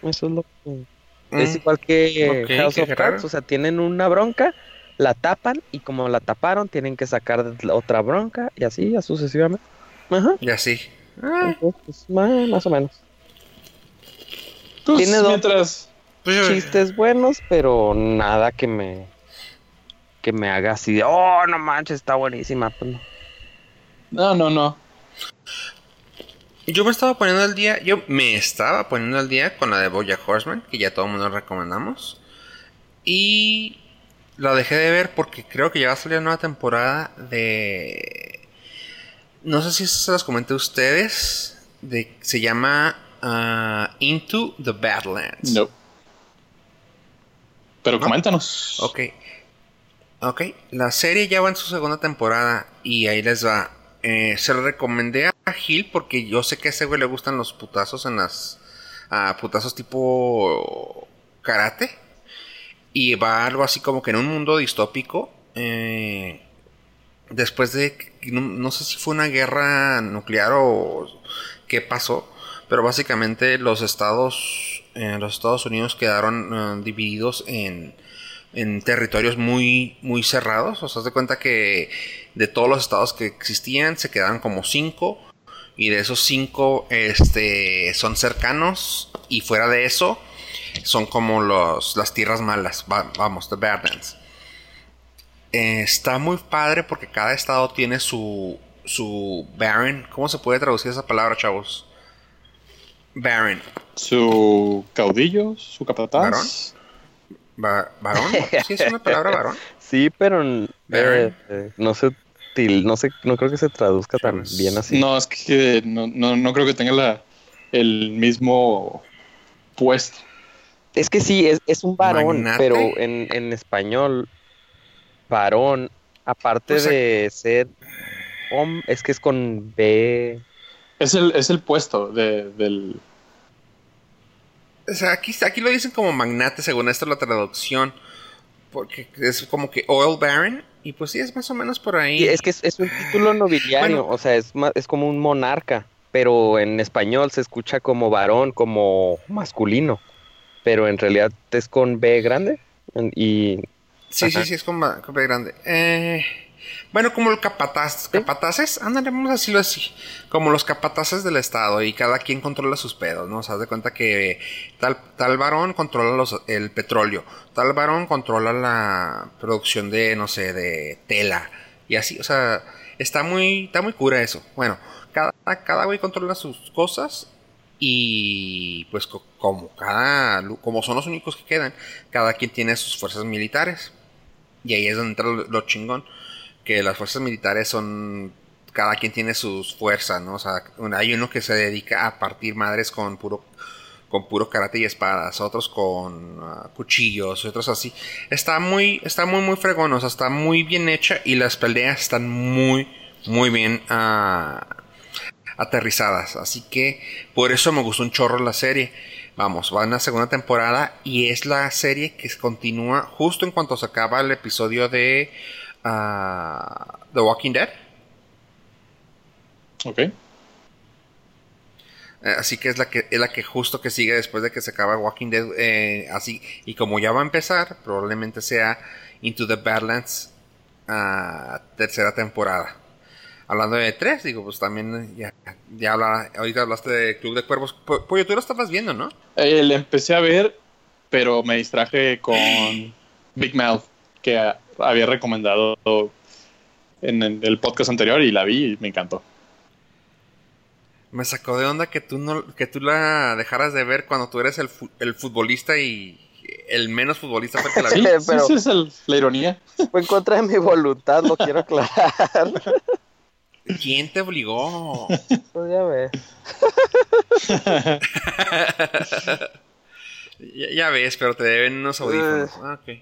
Speaker 5: Eso es lo que... Es
Speaker 2: Mm.
Speaker 5: igual que House of
Speaker 2: raro.
Speaker 5: Cards, o sea, tienen una bronca, la tapan y como la taparon, tienen que sacar la otra bronca y así, ya sucesivamente. Ajá.
Speaker 2: Ya sí. Ah,
Speaker 5: Entonces, pues, ma- más o menos.
Speaker 4: Pues,
Speaker 5: Tiene dos-
Speaker 4: mientras,
Speaker 2: pues
Speaker 5: Chistes buenos, pero nada que me que me haga así de, oh, no manches, está buenísima. Pues, no.
Speaker 4: no, no, no.
Speaker 2: Yo me estaba poniendo al día, yo me estaba poniendo al día con la de Boya Horseman, que ya todo el mundo recomendamos. Y la dejé de ver porque creo que ya va a salir una nueva temporada de... No sé si se las comenté a ustedes. De, se llama ah, Into the Badlands.
Speaker 4: No. Pero
Speaker 2: ¿No?
Speaker 4: coméntanos.
Speaker 2: Ok. Ok. La serie ya va en su segunda temporada y ahí les va. Eh, se lo recomendé a Gil porque yo sé que a ese güey le gustan los putazos en las... ah, putazos tipo karate. Y va algo así como que en un mundo distópico. eh, después de... No, no sé si fue una guerra nuclear o qué pasó. Pero básicamente los estados... eh, los Estados Unidos quedaron eh, divididos en en territorios muy, muy cerrados. O sea, de cuenta que de todos los estados que existían se quedaron como cinco. Y de esos cinco este, son cercanos. Y fuera de eso son como los, las tierras malas. Va- vamos, the Badlands. Eh, está muy padre porque cada estado tiene su, su Baron. ¿Cómo se puede traducir esa palabra, chavos? Baron.
Speaker 4: Su caudillo, su capataz.
Speaker 2: ¿Varón? Va- ¿Varón? ¿Sí es una palabra varón?
Speaker 5: Sí, pero eh, eh, no sé, til- no sé, no creo que se traduzca tan bien así.
Speaker 4: No, es que no, no, no creo que tenga la, el mismo puesto.
Speaker 5: Es que sí, es, es un varón,
Speaker 2: Magnate.
Speaker 5: pero en, en español, varón, aparte
Speaker 2: Pues,
Speaker 5: de ser hom- es que es con B.
Speaker 4: Es el, es el puesto de, del...
Speaker 2: O sea, aquí, aquí lo dicen como magnate, según esto la traducción. Porque es como que Oil Baron. Y pues sí, es más o menos por ahí.
Speaker 5: Y es que es, es un título nobiliario,
Speaker 2: Bueno.
Speaker 5: o sea, es, ma- es como un monarca, pero en español se escucha como varón, como masculino, pero en realidad es con B grande y
Speaker 2: Sí, sí,
Speaker 5: Ajá.
Speaker 2: sí, es como, como grande. Eh, bueno, como capataz. Capataces, ándale, vamos a decirlo así. Como los capataces del estado y cada quien controla sus pedos, ¿no? O sea, de cuenta que tal, tal varón controla los, el petróleo, tal varón controla la producción de, no sé, de tela y así, o sea, está muy, está muy cura eso. Bueno, cada, cada güey controla sus cosas y pues co- como cada, como son los únicos que quedan, cada quien tiene sus fuerzas militares. Y ahí es donde entra lo, lo chingón. Que las fuerzas militares son. Cada quien tiene sus fuerzas, ¿no? O sea, hay uno que se dedica a partir madres con puro. Con puro karate y espadas, otros con ah, cuchillos, otros así. Está muy, está muy, muy fregón, o sea, está muy bien hecha y las peleas están muy, muy bien ah, aterrizadas. Así que por eso me gustó un chorro la serie. Vamos, va en la segunda temporada y es la serie que continúa justo en cuanto se acaba el episodio de ah, The Walking Dead.
Speaker 4: Ok.
Speaker 2: Eh, así que es la que es la que justo que sigue después de que se acaba Walking Dead. eh, así y como ya va a empezar, probablemente sea Into the Badlands ah, tercera temporada. Hablando de tres, digo, pues también ya, ya habla, ahorita hablaste de Club de Cuervos. Po- Pollo, tú lo estabas viendo, ¿no?
Speaker 4: Eh, le empecé a ver, pero me distraje con Big Mouth, que ah, había recomendado en el el podcast anterior y la vi y me encantó.
Speaker 2: Me sacó de onda que tú no, que tú la dejaras de ver cuando tú eres el, fu- el futbolista y el menos futbolista fue que la
Speaker 4: Sí,
Speaker 2: vi.
Speaker 5: Pero-
Speaker 4: sí, esa es el- la ironía.
Speaker 5: Fue en contra de mi voluntad, lo quiero aclarar.
Speaker 2: ¿Quién te obligó?
Speaker 5: Pues ya ves.
Speaker 2: ya, ya ves, pero te deben unos audífonos. Ah, ok.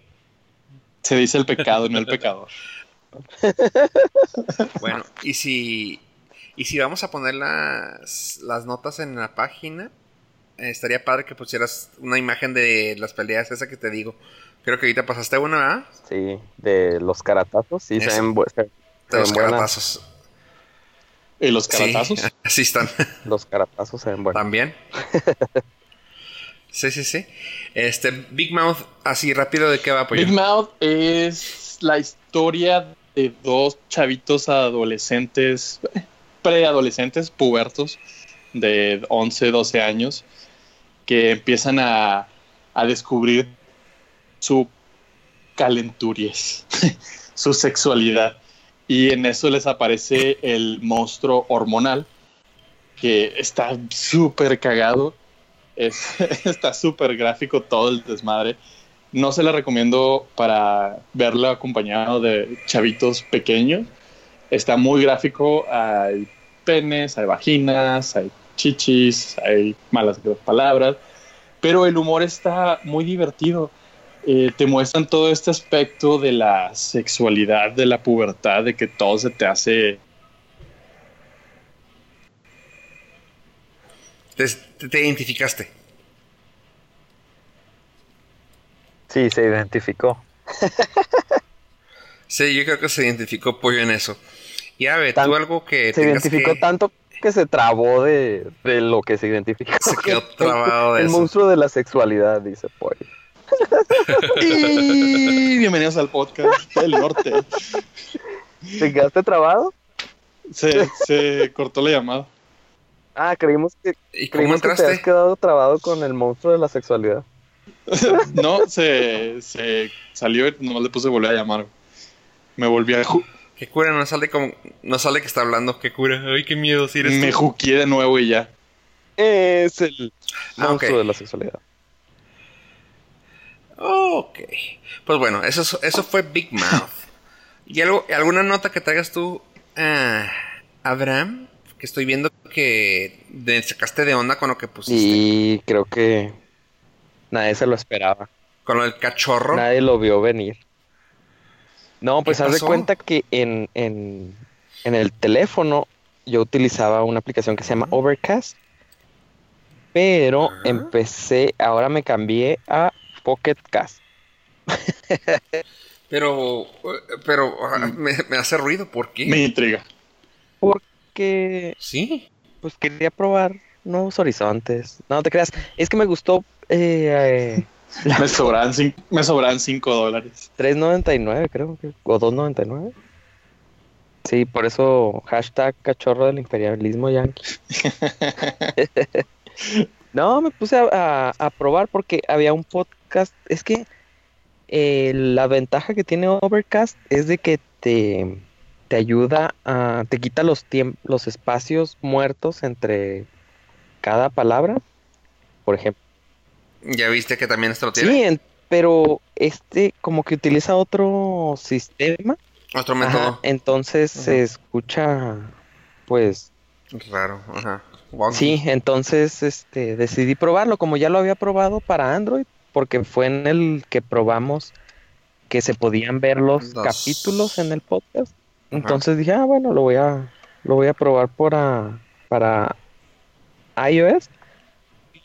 Speaker 4: Se dice el pecado, no el pecador.
Speaker 2: Bueno, y si, y si vamos a poner las, las notas en la página, eh, estaría padre que pusieras una imagen de las peleas, esa que te digo. Creo que ahorita pasaste una, ¿verdad?
Speaker 5: Sí, de los caratazos, sí, se ven, se-
Speaker 2: De
Speaker 5: se
Speaker 2: los
Speaker 5: ven
Speaker 2: caratazos.
Speaker 4: ¿Y los
Speaker 2: Sí,
Speaker 4: caratazos?
Speaker 2: así están.
Speaker 5: Los caratazos se ven buenos.
Speaker 2: También. Sí, sí, sí. Este, Big Mouth, así rápido, ¿de qué va, Pollo?
Speaker 4: Big Mouth es la historia de dos chavitos adolescentes, preadolescentes, pubertos, de 11, 12 años, que empiezan a, a descubrir su calenturiez, su sexualidad. Y en eso les aparece el monstruo hormonal, que está súper cagado. Es- está súper gráfico todo el desmadre. No se la recomiendo para verlo acompañado de chavitos pequeños. Está muy gráfico. Hay penes, hay vaginas, hay chichis, hay malas palabras. Pero el humor está muy divertido. Eh, te muestran todo este aspecto de la sexualidad, de la pubertad, de que todo se te hace
Speaker 2: te- te identificaste.
Speaker 5: Sí, se identificó.
Speaker 2: Sí, yo creo que se identificó Pollo en eso. Y a ver,
Speaker 5: Tan-
Speaker 2: tú algo que
Speaker 5: Se identificó
Speaker 2: que-
Speaker 5: tanto que se trabó de, de lo que se identificó.
Speaker 2: Se quedó trabado de
Speaker 5: El
Speaker 2: eso.
Speaker 5: monstruo de la sexualidad, dice Pollo.
Speaker 4: Y bienvenidos al podcast del norte.
Speaker 5: ¿Te quedaste trabado?
Speaker 4: Se, se cortó la llamada.
Speaker 5: Ah, creímos que,
Speaker 2: ¿Y cómo
Speaker 5: creímos que te habías quedado trabado con el monstruo de la sexualidad.
Speaker 4: No, se, se salió y nomás le puse volver a llamar. Me volví a...
Speaker 2: Qué cura, no sale como... No sale que está hablando. Qué cura. Ay, qué miedo si eres
Speaker 4: Me
Speaker 2: tú.
Speaker 4: juqué de nuevo y ya.
Speaker 5: Es el
Speaker 2: Ah,
Speaker 5: monstruo de la sexualidad.
Speaker 2: Ok. Pues bueno, eso, es- eso fue Big Mouth. ¿Y algo, alguna nota que traigas tú, ah, Abraham? Que estoy viendo que te sacaste de onda con lo que pusiste.
Speaker 5: Y creo que nadie se lo esperaba.
Speaker 2: Con lo del cachorro.
Speaker 5: Nadie lo vio venir. No, pues
Speaker 2: ¿Qué
Speaker 5: haz de cuenta que en, en, en el teléfono yo utilizaba una aplicación que se llama Overcast. Pero
Speaker 2: Ajá.
Speaker 5: empecé, ahora me cambié a Pocket Cast.
Speaker 2: Pero, pero ah,
Speaker 5: Mm.
Speaker 2: me, me hace ruido. ¿Por qué?
Speaker 4: Me intriga.
Speaker 5: Que
Speaker 2: Sí.
Speaker 5: pues quería probar nuevos horizontes. No te creas, es que me gustó eh, eh, la
Speaker 4: Me sobran, cin- me sobran 5 dólares.
Speaker 5: 3.99 creo que, o 2.99. Sí, por eso hashtag cachorro del imperialismo yankee. no, me puse a, a- a probar porque había un podcast. Es que eh, la ventaja que tiene Overcast es de que te, te ayuda a, te quita los los espacios muertos entre cada palabra. Por ejemplo.
Speaker 2: ¿Ya viste que también esto lo tiene?
Speaker 5: Sí, en- pero este como que utiliza otro sistema.
Speaker 2: Otro
Speaker 5: Ajá,
Speaker 2: método
Speaker 5: entonces se escucha, pues,
Speaker 2: raro. Ajá.
Speaker 5: Sí, entonces este decidí probarlo, como ya lo había probado para Android, porque fue en el que probamos que se podían ver los
Speaker 2: Los-
Speaker 5: capítulos en el podcast. Entonces dije, ah, bueno, lo voy a, lo voy a probar para, para iOS.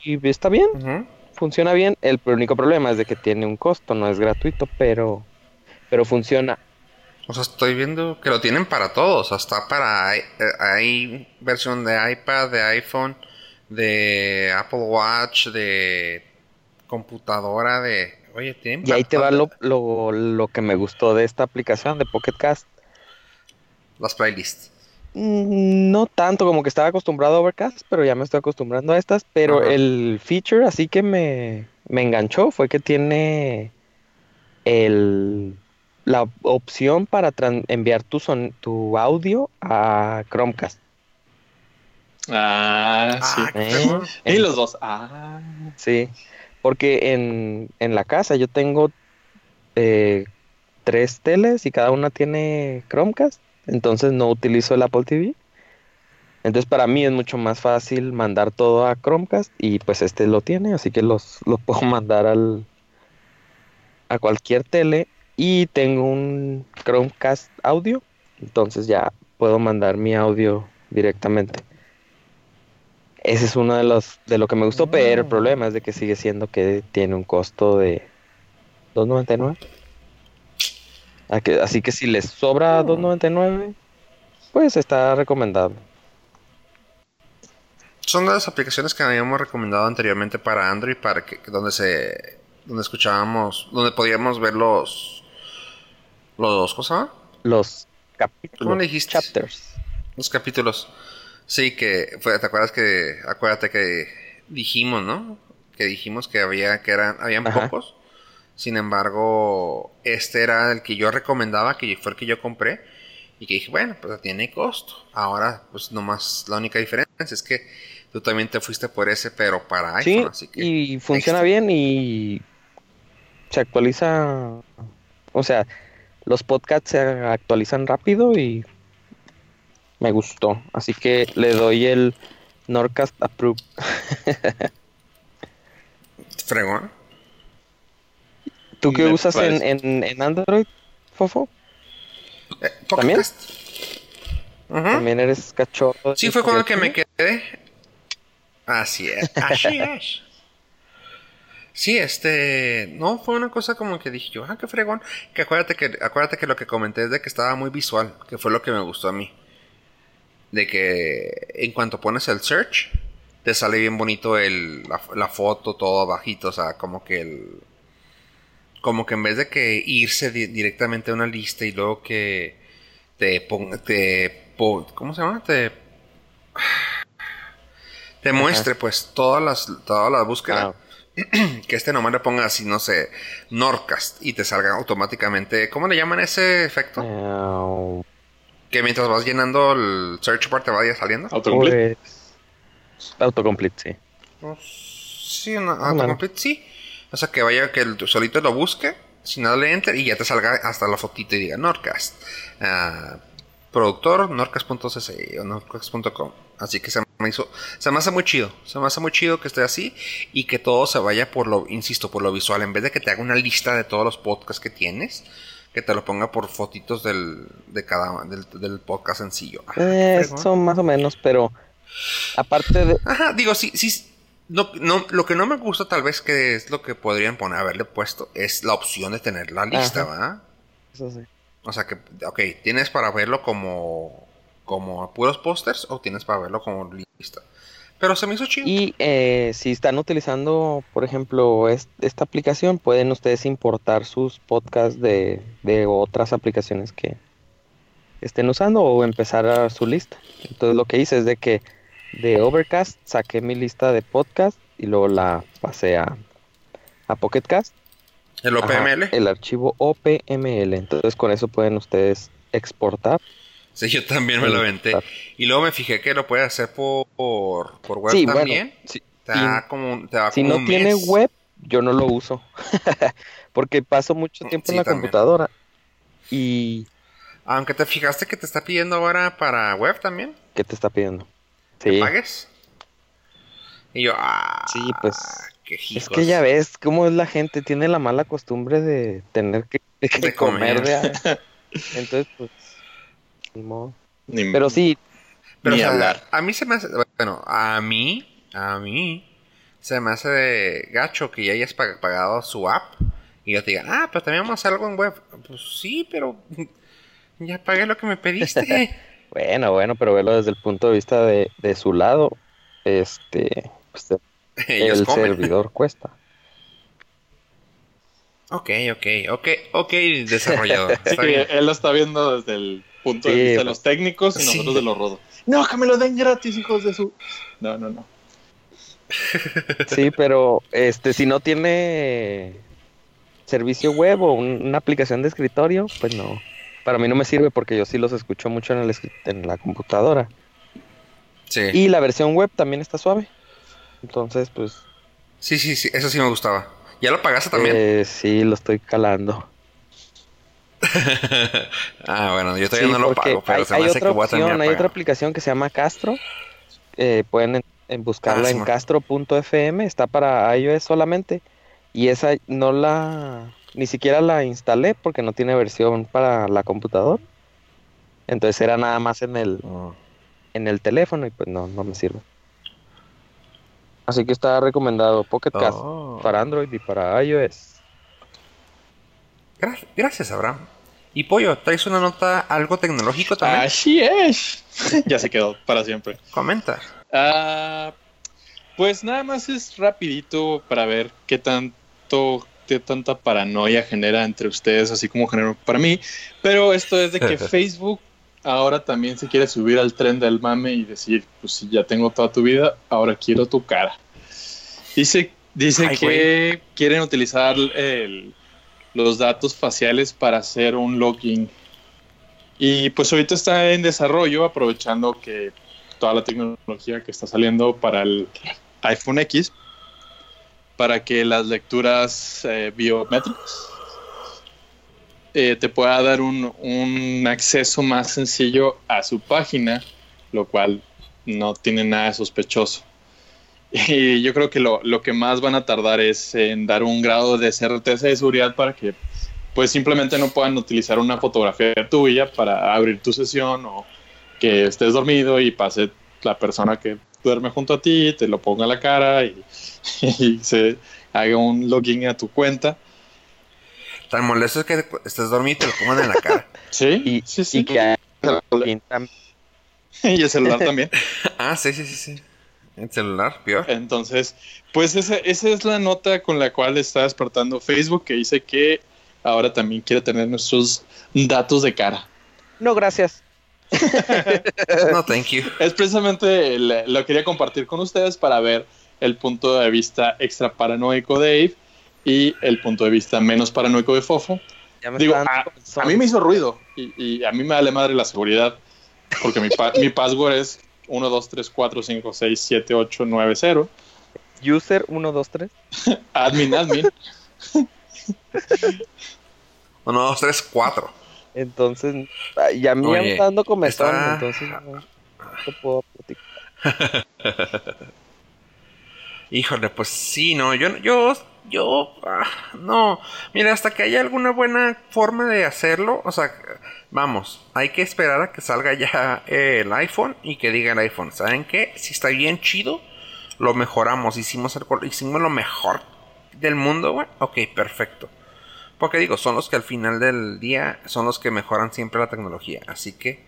Speaker 5: Y está bien, funciona bien. El único problema es de que tiene un costo, no es gratuito, pero, pero funciona.
Speaker 2: O sea, estoy viendo que lo tienen para todos. Hasta para. eh, Hay versión de iPad, de iPhone, de Apple Watch, de computadora, de... Oye, tienen...
Speaker 5: Y ahí te va lo, lo, lo que me gustó de esta aplicación de Pocket Cast.
Speaker 2: Las playlists.
Speaker 5: Mm, No tanto como que estaba acostumbrado a Overcast, pero ya me estoy acostumbrando a estas. Pero
Speaker 2: Ajá.
Speaker 5: el feature así que me, me enganchó fue que tiene el, la opción para tran- enviar tu, son, tu audio a Chromecast.
Speaker 4: Ah, sí.
Speaker 2: Ah,
Speaker 5: ¿eh?
Speaker 2: fregón.
Speaker 4: Y los dos. Ah.
Speaker 5: Sí, porque en, en la casa yo tengo eh, tres teles y cada una tiene Chromecast, entonces no utilizo el Apple TV. Entonces para mí es mucho más fácil mandar todo a Chromecast y pues este lo tiene, así que los, los puedo mandar al, a cualquier tele y tengo un Chromecast audio, entonces ya puedo mandar mi audio directamente. Ese es uno de los de lo que me gustó, pero el problema es de que sigue siendo que tiene un costo de 2.99. Así que si les sobra 2.99, pues está recomendado.
Speaker 2: Son las aplicaciones que habíamos recomendado anteriormente para Android, para que donde se donde escuchábamos, donde podíamos ver los los ¿cómo se llama?
Speaker 5: Los capítulos,
Speaker 2: ¿Cómo dijiste?
Speaker 5: chapters.
Speaker 2: Los capítulos. Sí, que fue, ¿te acuerdas que acuérdate que dijimos, ¿no? Que dijimos que había que eran habían
Speaker 5: Ajá.
Speaker 2: pocos. Sin embargo, este era el que yo recomendaba, que fue el que yo compré y que dije, bueno, pues tiene costo. Ahora, pues nomás la única diferencia es que tú también te fuiste por ese, pero para
Speaker 5: Sí,
Speaker 2: iPhone, así que
Speaker 5: y funciona
Speaker 2: extra.
Speaker 5: bien y se actualiza, o sea, los podcasts se actualizan rápido y me gustó. Así que le doy el Nordcast Approve.
Speaker 2: fregón.
Speaker 5: ¿Tú qué
Speaker 4: Me
Speaker 5: usas en, en, en Android, Fofo?
Speaker 2: Eh,
Speaker 5: ¿También? También eres cachorro.
Speaker 2: Sí, fue con el que me quedé. Así es. Así es. Sí, este, no, fue una cosa como que dije yo, ah, qué fregón. Que acuérdate que, acuérdate que lo que comenté es de que estaba muy visual, que fue lo que me gustó a mí. De que en cuanto pones el search, te sale bien bonito el, la, la foto, todo bajito, o sea, como que el, como que en vez de que irse di- directamente a una lista y luego que te ponga, te, po- ¿cómo se llama? Te, te muestre pues todas las, todas las búsquedas.
Speaker 5: Ah,
Speaker 2: Que este nomás le ponga así, no sé, Nordcast y te salga automáticamente. ¿Cómo le llaman ese efecto? Que mientras vas llenando el search bar te vaya saliendo.
Speaker 4: Autocomplete.
Speaker 5: pues, autocomplete, sí.
Speaker 2: Pues, sí,
Speaker 5: Ah,
Speaker 2: autocomplete, sí. O sea, que vaya, que el solito lo busque, sin darle enter y ya te salga hasta la fotito y diga Nordcast. Ah, productor, nordcast.cc o nordcast.com. Así que se me hizo, se me hace muy chido. Se me hace muy chido que esté así y que todo se vaya por lo, insisto, por lo visual. En vez de que te haga una lista de todos los podcasts que tienes, que te lo ponga por fotitos del, de cada, del, del podcast sencillo. Qué
Speaker 5: Eh, más o menos, pero aparte de...
Speaker 2: Ajá, digo, sí, sí. No, no, lo que no me gusta tal vez que es lo que podrían poner, haberle puesto, es la opción de tener la lista,
Speaker 5: Ajá.
Speaker 2: ¿verdad?
Speaker 5: Eso sí.
Speaker 2: O sea que, ok, ¿tienes para verlo como, como puros pósters o tienes para verlo como lista? Pero se me hizo chido.
Speaker 5: Y eh, si están utilizando, por ejemplo, es- esta aplicación, pueden ustedes importar sus podcasts de, de otras aplicaciones que estén usando o empezar a su lista. Entonces lo que hice es de que de Overcast saqué mi lista de podcast y luego la pasé a, a Pocket Cast.
Speaker 2: El
Speaker 5: Ajá,
Speaker 2: OPML.
Speaker 5: el archivo OPML. Entonces con eso pueden ustedes exportar.
Speaker 2: Sí, yo también me lo aventé. Y luego me fijé que lo puede hacer por, por, por web
Speaker 5: Sí, bueno,
Speaker 2: también.
Speaker 5: si-
Speaker 2: te da como, un- te da
Speaker 5: Si
Speaker 2: como
Speaker 5: no
Speaker 2: un
Speaker 5: tiene
Speaker 2: mes.
Speaker 5: web, yo no lo uso. Porque paso mucho tiempo
Speaker 2: Sí,
Speaker 5: en la
Speaker 2: también.
Speaker 5: computadora. Y.
Speaker 2: Aunque te fijaste que te está pidiendo ahora para web también.
Speaker 5: ¿Qué te está pidiendo?
Speaker 2: Que
Speaker 5: Sí.
Speaker 2: pagues. Y yo, ah,
Speaker 5: Sí, pues,
Speaker 2: qué
Speaker 5: Es que ya ves cómo es la gente, tiene la mala costumbre de tener que, que
Speaker 2: De
Speaker 5: comer.
Speaker 2: comer.
Speaker 5: de- Entonces, pues. ni modo.
Speaker 4: Ni-
Speaker 5: Pero sí,
Speaker 2: Pero
Speaker 4: Ni
Speaker 2: o sea,
Speaker 4: hablar.
Speaker 2: a mí se me hace, bueno, a mí, a mí, se me hace de gacho que ya hayas pag- pagado su app y yo te diga, ah, pero también vamos a hacer algo en web. Pues sí, pero ya pagué lo que me pediste.
Speaker 5: Bueno, bueno, pero verlo desde el punto de vista de, de su lado. este, pues,
Speaker 2: Ellos
Speaker 5: el
Speaker 2: comen.
Speaker 5: servidor cuesta.
Speaker 2: Ok, ok, ok, ok, desarrollado.
Speaker 4: Sí,
Speaker 2: Está bien.
Speaker 4: él lo está viendo desde el punto de vista de
Speaker 5: pues.
Speaker 4: los técnicos y
Speaker 2: Sí.
Speaker 4: nosotros de los rodos. No, que me lo den gratis, hijos de su. No, no, no.
Speaker 5: Sí, pero este, si no tiene servicio web o un- una aplicación de escritorio, pues no. Para mí no me sirve porque yo sí los escucho mucho en, el en la computadora.
Speaker 2: Sí.
Speaker 5: Y la versión web también está suave. Entonces, pues,
Speaker 2: sí, sí, sí, eso sí me gustaba. ¿Ya lo pagaste también?
Speaker 5: eh, sí, lo estoy calando.
Speaker 2: ah, bueno, yo todavía
Speaker 5: Sí,
Speaker 2: no lo pago, pero
Speaker 5: hay,
Speaker 2: se me
Speaker 5: hay
Speaker 2: hace
Speaker 5: otra
Speaker 2: que voy a tener
Speaker 5: opción, hay otra aplicación que se llama Castro. Eh, pueden en- en buscarla
Speaker 2: Ah,
Speaker 5: en castro.fm, está para iOS solamente. Y esa no la, ni siquiera la instalé porque no tiene versión para la computadora. Entonces era nada más en el, en el teléfono y pues no, no me sirve. Así que está recomendado Pocket Cast
Speaker 2: Oh.
Speaker 5: para Android y para iOS.
Speaker 2: Gra- Gracias, Abraham. Y Pollo, ¿traes una nota algo tecnológico también?
Speaker 4: Así es. ya se quedó para siempre.
Speaker 2: Comenta.
Speaker 4: Ah, pues nada más es rapidito para ver qué tanto, qué tanta paranoia genera entre ustedes, así como generó para mí. Pero esto es de que Facebook ahora también se quiere subir al tren del mame y decir, pues si ya tengo toda tu vida, ahora quiero tu cara. Dice, dice
Speaker 2: Ay,
Speaker 4: que quieren utilizar el- los datos faciales para hacer un login. Y pues ahorita está en desarrollo, aprovechando que toda la tecnología que está saliendo para el iPhone X, para que las lecturas eh, biométricas eh, te pueda dar un, un acceso más sencillo a su página, lo cual no tiene nada de sospechoso. Y yo creo que lo, lo que más van a tardar es en dar un grado de certeza de seguridad para que pues simplemente no puedan utilizar una fotografía tuya para abrir tu sesión o que estés dormido y pase la persona que duerme junto a ti, te lo ponga a la cara y, y se haga un login a tu cuenta.
Speaker 2: Tan molesto es que estés dormido y te lo pongan en la cara.
Speaker 4: Sí,
Speaker 5: Y,
Speaker 4: sí, sí.
Speaker 5: y que
Speaker 4: y el celular también.
Speaker 2: ah, sí, sí, sí, sí. El celular, peor.
Speaker 4: Entonces, pues esa, esa es la nota con la cual está despertando Facebook, que dice que ahora también quiere tener nuestros datos de cara.
Speaker 5: No, gracias.
Speaker 2: No, thank you.
Speaker 4: Es precisamente el- lo quería compartir con ustedes para ver el punto de vista extra paranoico de Dave y el punto de vista menos paranoico de Fofo.
Speaker 5: Ya me
Speaker 4: Digo, a, mí me hizo ruido y, y a mí me vale madre la seguridad porque mi, pa- mi password es 1, 2, 3, 4, 5, 6, 7, 8, 9, 0.
Speaker 5: User 123.
Speaker 4: Admin, admin.
Speaker 2: Uno, dos, tres, cuatro.
Speaker 5: Entonces, ay, y a mí ya me
Speaker 2: Oye,
Speaker 5: dando comezón,
Speaker 2: está-
Speaker 5: entonces no, no te puedo platicar.
Speaker 2: Híjole, pues sí, no, yo, yo, yo, ah, no, mira, hasta que haya alguna buena forma de hacerlo, o sea, vamos, hay que esperar a que salga ya eh, el iPhone y que diga el iPhone, ¿saben qué? Si está bien chido, lo mejoramos, hicimos, el, hicimos lo mejor del mundo, güey, ok, perfecto. Porque digo, son los que al final del día son los que mejoran siempre la tecnología, así que,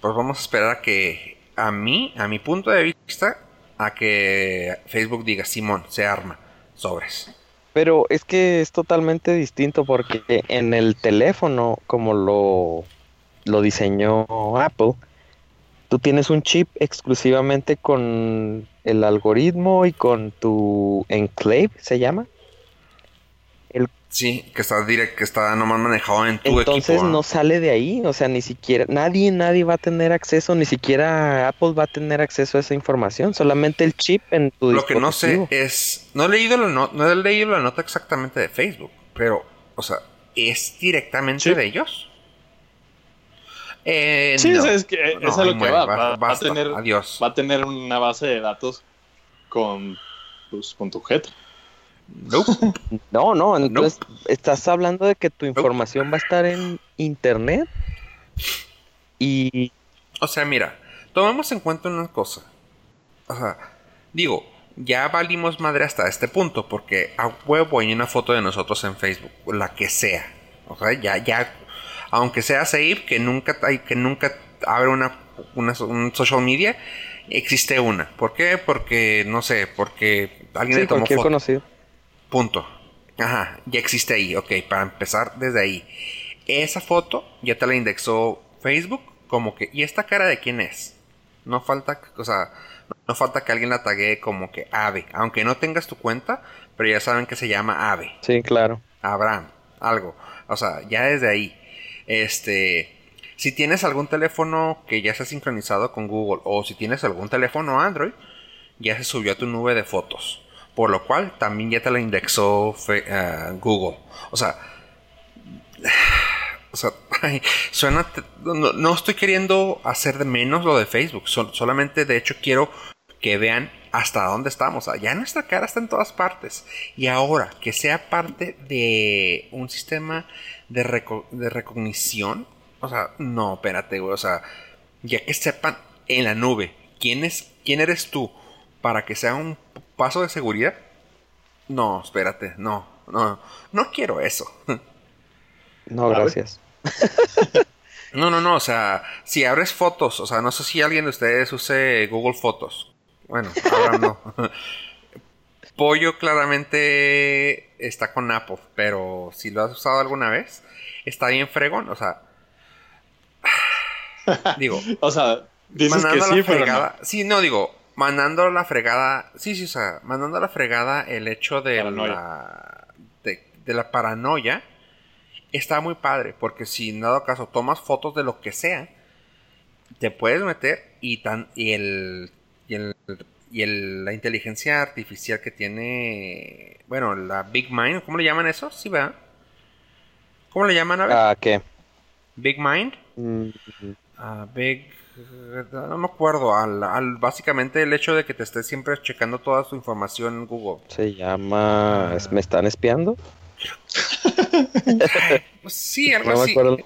Speaker 2: pues vamos a esperar a que, a mí, a mi punto de vista, a que Facebook diga, Simón, se arma, sobres.
Speaker 5: Pero es que es totalmente distinto porque en el teléfono, como lo, lo diseñó Apple, tú tienes un chip exclusivamente con el algoritmo y con tu enclave, ¿se llama?
Speaker 2: Sí, que está direct, que está nomás manejado en tu
Speaker 5: Entonces
Speaker 2: equipo.
Speaker 5: no sale de ahí, o sea, ni siquiera, nadie, nadie va a tener acceso, ni siquiera Apple va a tener acceso a esa información, solamente el chip en tu
Speaker 2: Lo que no sé es, no he leído la no, no he leído la nota exactamente de Facebook, pero, o sea, es directamente
Speaker 4: Sí.
Speaker 2: de ellos. Eh,
Speaker 4: Sí,
Speaker 2: no.
Speaker 4: o sea, es que
Speaker 2: No,
Speaker 4: eso es
Speaker 2: ahí
Speaker 4: lo que va. Va, va a tener,
Speaker 2: adiós.
Speaker 4: va a tener una base de datos con, pues, con tu objeto.
Speaker 2: Nope.
Speaker 5: No, no, entonces estás hablando de que tu información va a estar en internet y
Speaker 2: O sea, mira, tomemos en cuenta una cosa. O sea, digo, ya valimos madre hasta este punto, porque a huevo hay una foto de nosotros en Facebook, la que sea. O sea, ya, ya, aunque sea Save, que nunca hay, que nunca abre una, una- un social media, existe una. ¿Por qué? Porque, no sé, porque alguien
Speaker 5: Sí,
Speaker 2: le tomó foto.
Speaker 5: conocido.
Speaker 2: Punto. Ajá, ya existe ahí. Ok, para empezar desde ahí. Esa foto ya te la indexó Facebook como que... ¿Y esta cara de quién es? No falta, o sea, no falta que alguien la tague como que Ave. Aunque no tengas tu cuenta, pero ya saben que se llama Ave.
Speaker 5: Sí, claro.
Speaker 2: Abraham, algo. O sea, ya desde ahí. Este, si tienes algún teléfono que ya está sincronizado con Google o si tienes algún teléfono Android, ya se subió a tu nube de fotos. Por lo cual también ya te la indexó eh, Google. O sea, o sea, suena. No, no estoy queriendo hacer de menos lo de Facebook. sol- solamente, de hecho, quiero que vean hasta dónde estamos. Ya nuestra cara está en todas partes. Y ahora, que sea parte de un sistema de, reco- de recognición. O sea, no, espérate, güey. O sea, ya que sepan en la nube quién, es, quién eres tú para que sea un paso de seguridad. No, espérate, no, no, no quiero eso.
Speaker 5: No, gracias.
Speaker 2: No, no, no, o sea, si abres fotos, o sea, no sé si alguien de ustedes use Google Fotos. Bueno, ahora no. Pollo claramente está con Apple, pero si lo has usado alguna vez, está bien fregón, o sea. Digo,
Speaker 4: O sea, dices que sí, pero no.
Speaker 2: fregada. Sí, no digo, mandando a la fregada. Sí, sí, o sea, mandando a la fregada el hecho de
Speaker 4: Paranoia.
Speaker 2: la. De, de la paranoia. Está muy padre, porque si en dado caso tomas fotos de lo que sea, te puedes meter y tan. Y el. Y el. Y el- la inteligencia artificial que tiene. Bueno, la Big Mind, ¿cómo le llaman eso? Sí, ¿verdad? ¿Cómo le llaman a ver?
Speaker 5: ¿A qué?
Speaker 2: Big Mind.
Speaker 5: Mm,
Speaker 2: Ah, Big. No me acuerdo. Al, al- básicamente el hecho de que te estés siempre checando toda su información en Google.
Speaker 5: se llama... ¿es- ¿Me están espiando?
Speaker 2: Pues sí, algo
Speaker 5: No me
Speaker 2: así.
Speaker 5: acuerdo.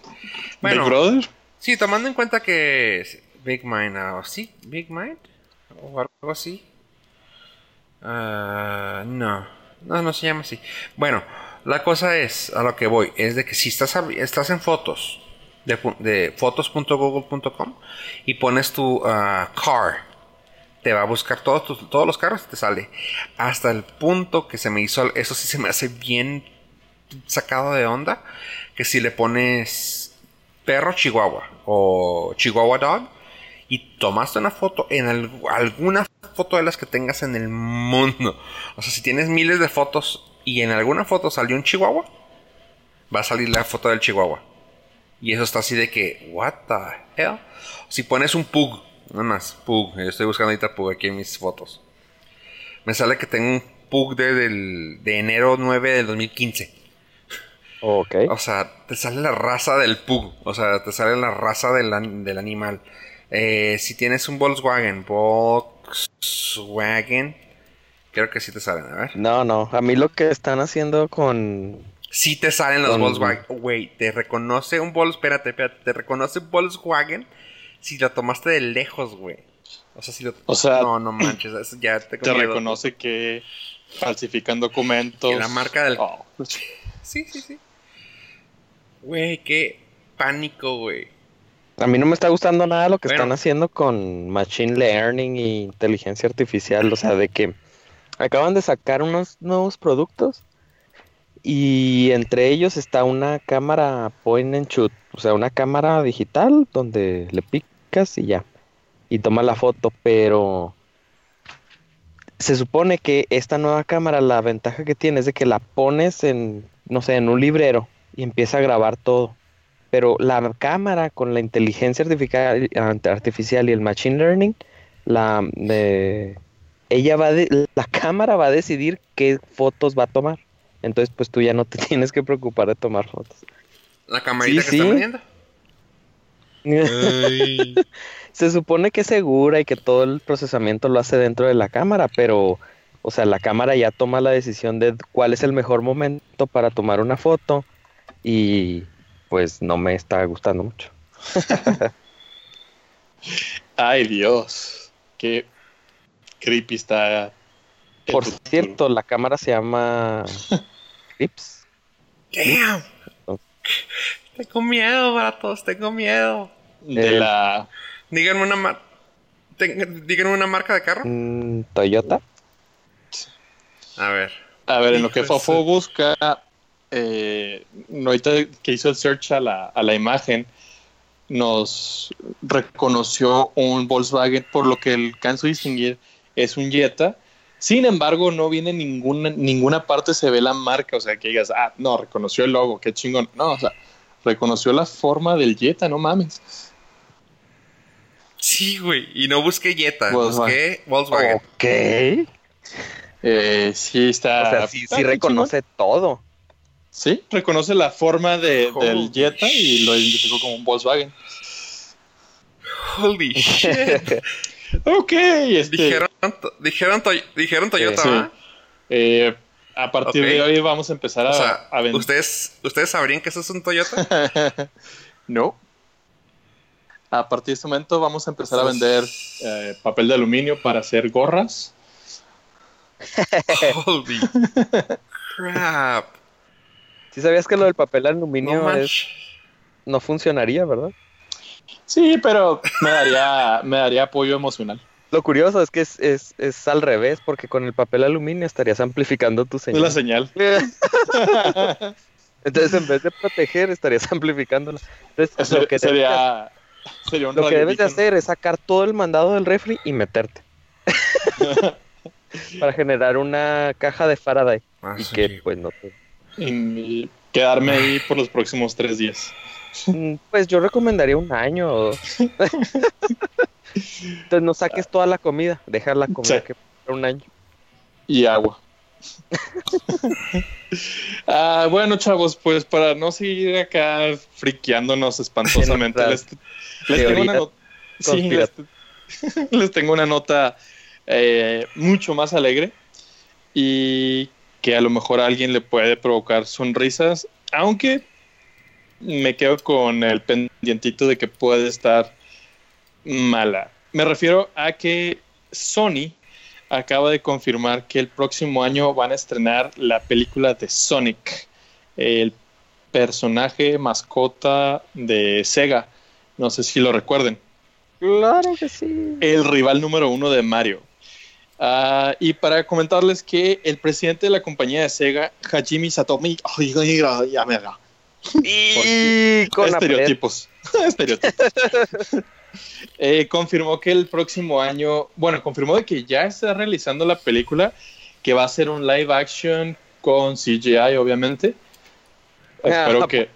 Speaker 2: Bueno,
Speaker 4: Big Brother.
Speaker 2: sí, tomando en cuenta que es Big Mind, ah, ¿sí? Big Mind o algo así. Ah, no, no, no se llama así. Bueno, la cosa es a lo que voy es de que si estás estás en fotos de, fotos.google.com y pones tu ah, car te va a buscar todos, tus- todos los carros y te sale. Hasta el punto que se me hizo, eso sí se me hace bien sacado de onda, que si le pones perro chihuahua o chihuahua dog y tomaste una foto en al- alguna foto de las que tengas en el mundo. O sea, si tienes miles de fotos y en alguna foto salió un chihuahua, va a salir la foto del chihuahua. Y eso está así de que, what the hell? Si pones un pug, nada más, pug. Yo estoy buscando ahorita pug aquí en mis fotos. Me sale que tengo un pug de, del- de enero 9 del 2015.
Speaker 5: Ok.
Speaker 2: O sea, te sale la raza del pug. O sea, te sale la raza del, del animal. Eh, si tienes un Volkswagen, Volkswagen, creo que sí te salen. A ver.
Speaker 5: No, no. A mí lo que están haciendo con...
Speaker 2: Sí te salen los Volkswagen. Güey, te reconoce un Volkswagen. Espérate, espérate. Te reconoce un Volkswagen si lo tomaste de lejos, güey. O sea, si lo.
Speaker 4: O sea,
Speaker 2: No, no manches. eso ya te,
Speaker 4: Te reconoce que falsifican documentos.
Speaker 2: Y la marca del-
Speaker 4: Oh.
Speaker 2: Sí, sí, sí. Güey, qué pánico, güey.
Speaker 5: A mí no me está gustando nada lo que
Speaker 2: Bueno.
Speaker 5: están haciendo con Machine Learning e inteligencia artificial. O sea, de que acaban de sacar unos nuevos productos y entre ellos está una cámara point and shoot. O sea, una cámara digital donde le picas y ya. Y toma la foto, pero se supone que esta nueva cámara, la ventaja que tiene es de que la pones en, no sé, en un librero y empieza a grabar todo. Pero la cámara con la inteligencia artificial, y el machine learning, la, eh, ella va de, la cámara va a decidir qué fotos va a tomar. Entonces, pues tú ya no te tienes que preocupar de tomar fotos.
Speaker 2: La camarita
Speaker 5: Sí,
Speaker 2: que está vendiendo.
Speaker 5: Se supone que es segura y que todo el procesamiento lo hace dentro de la cámara, pero, o sea, la cámara ya toma la decisión de cuál es el mejor momento para tomar una foto y pues no me está gustando mucho.
Speaker 4: Ay, Dios. Qué creepy está.
Speaker 5: Por cierto, la cámara se llama Clips.
Speaker 2: Damn. Tengo miedo, vatos. Tengo miedo.
Speaker 4: De
Speaker 5: Eh,
Speaker 4: la.
Speaker 2: Díganme una ma- Ten- díganme una marca de carro.
Speaker 5: Mm, Toyota.
Speaker 2: A ver.
Speaker 4: A ver, en lo que Fofo busca, eh, ahorita que hizo el search a la, a la imagen, nos reconoció un Volkswagen, por lo que alcanzo a distinguir es un Jetta. Sin embargo, no viene ninguna, ninguna parte, se ve la marca, o sea, que digas, ah, no, reconoció el logo, qué chingón. No, o sea, reconoció la forma del Jetta, no mames.
Speaker 2: Sí, güey. Y no busqué Jetta,
Speaker 4: Volkswagen.
Speaker 2: busqué Volkswagen.
Speaker 5: Ok.
Speaker 4: Eh, sí, está.
Speaker 5: O sea, sí, reconoce todo.
Speaker 4: Sí, reconoce la forma de, del Jetta y lo identificó como un Volkswagen.
Speaker 2: Holy shit.
Speaker 4: Ok, este,
Speaker 2: dijeron, dijeron, Toy- dijeron Toyota,
Speaker 4: Sí.
Speaker 2: ¿verdad?
Speaker 4: eh, a partir de hoy vamos a empezar a,
Speaker 2: O sea,
Speaker 4: a vender.
Speaker 2: ¿ustedes, ¿ustedes sabrían que eso es un Toyota?
Speaker 4: no. A partir de este momento vamos a empezar a vender eh, papel de aluminio para hacer gorras.
Speaker 2: Holy crap.
Speaker 5: ¿Sí sabías que lo del papel
Speaker 2: No
Speaker 5: aluminio es, no funcionaría, verdad?
Speaker 4: Sí, pero me daría, me daría apoyo emocional.
Speaker 5: Lo curioso es que es, es, es al revés, porque con el papel aluminio estarías amplificando tu
Speaker 4: Es la
Speaker 5: señal.
Speaker 4: señal.
Speaker 5: Entonces, en vez de proteger, estarías amplificándola. Entonces, lo que, debes,
Speaker 4: sería, sería un
Speaker 5: lo que debes de hacer es sacar todo el mandado del refri y meterte. Para generar una caja de Faraday.
Speaker 2: Ah,
Speaker 5: y
Speaker 2: sí.
Speaker 5: que, pues, no te-
Speaker 4: y quedarme ahí por los próximos tres días.
Speaker 5: Mm, Pues yo recomendaría un año o. Entonces, no saques toda la comida. Deja la comida
Speaker 4: Sí.
Speaker 5: que un año.
Speaker 4: y agua. Ah, bueno, chavos, pues para no seguir acá friqueándonos espantosamente,
Speaker 5: En
Speaker 4: les, les tengo una. Sí, les tengo una nota eh, mucho más alegre y que a lo mejor a alguien le puede provocar sonrisas, aunque me quedo con el pendientito de que puede estar mala. Me refiero a que Sony acaba de confirmar que el próximo año van a estrenar la película de Sonic, el personaje mascota de Sega. No sé si lo recuerden.
Speaker 5: Claro que sí.
Speaker 4: El rival número uno de Mario. Ah, y para comentarles que el presidente de la compañía de Sega, Hajime Satomi, ay, ay, ay, ya me da.
Speaker 5: Y con
Speaker 4: estereotipos. estereotipos. Eh, confirmó que el próximo año, bueno, confirmó de que ya está realizando la película, que va a ser un live action con CGI, obviamente.
Speaker 5: Ah,
Speaker 4: Espero
Speaker 5: ¿a
Speaker 4: que,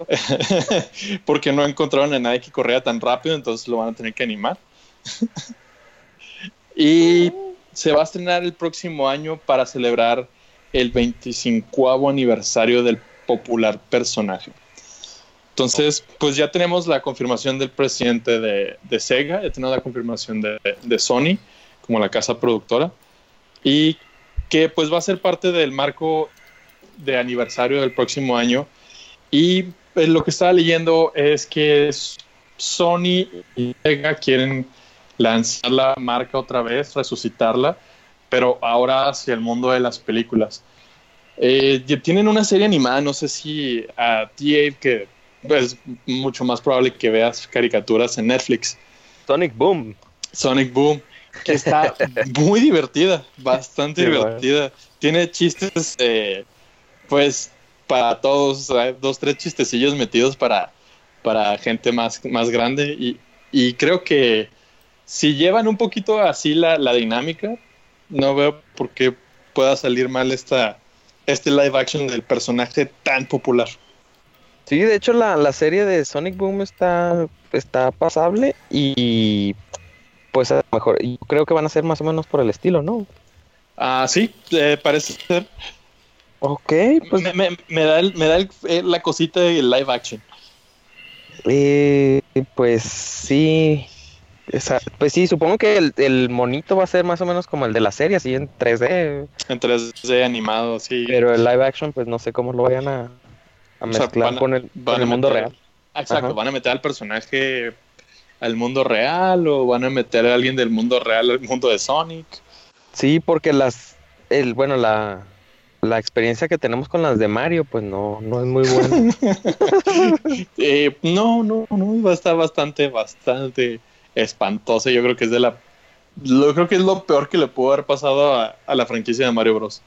Speaker 4: porque no encontraron a nadie que corriera tan rápido, entonces lo van a tener que animar. y se va a estrenar el próximo año para celebrar el 25 aniversario del popular personaje. Entonces, pues ya tenemos la confirmación del presidente de, de Sega, ya tenemos la confirmación de, de Sony como la casa productora y que pues va a ser parte del marco de aniversario del próximo año y pues, lo que estaba leyendo es que Sony y Sega quieren lanzar la marca otra vez, resucitarla, pero ahora hacia el mundo de las películas. Eh, tienen una serie animada, no sé si a ti, que es mucho más probable que veas caricaturas en Netflix.
Speaker 5: Sonic Boom.
Speaker 4: Sonic Boom, que está muy divertida, bastante
Speaker 5: Sí, bueno.
Speaker 4: divertida. Tiene chistes, eh, pues, para todos, dos, tres chistecillos metidos para, para gente más, más grande. Y, y creo que si llevan un poquito así la, la dinámica, no veo por qué pueda salir mal esta, este live action del personaje tan popular.
Speaker 5: Sí, de hecho la, la serie de Sonic Boom está, está pasable y pues a lo mejor creo que van a ser más o menos por el estilo, ¿no?
Speaker 4: Ah, sí, eh, parece ser.
Speaker 5: Ok, pues
Speaker 4: me, me- me da, el- me da el- eh, la cosita del live action.
Speaker 5: eh, pues sí. Esa- pues sí, supongo que el, el monito va a ser más o menos como el de la serie, así en 3D,
Speaker 4: En 3D animado, sí.
Speaker 5: pero el live action pues no sé cómo lo vayan a, a
Speaker 4: O sea,
Speaker 5: mezclar
Speaker 4: van a-
Speaker 5: con el,
Speaker 4: van
Speaker 5: con
Speaker 4: a
Speaker 5: el mundo
Speaker 4: meter-
Speaker 5: real.
Speaker 4: Exacto,
Speaker 5: Ajá.
Speaker 4: van a meter al personaje al mundo real o van a meter a alguien del mundo real al mundo de Sonic.
Speaker 5: Sí, porque las, el, bueno, la, la experiencia que tenemos con las de Mario, pues no, no es muy buena.
Speaker 4: Eh, no, no, no, va a estar bastante, bastante espantosa. Yo creo que es de la Lo creo que es lo peor que le pudo haber pasado a, a la franquicia de Mario Bros.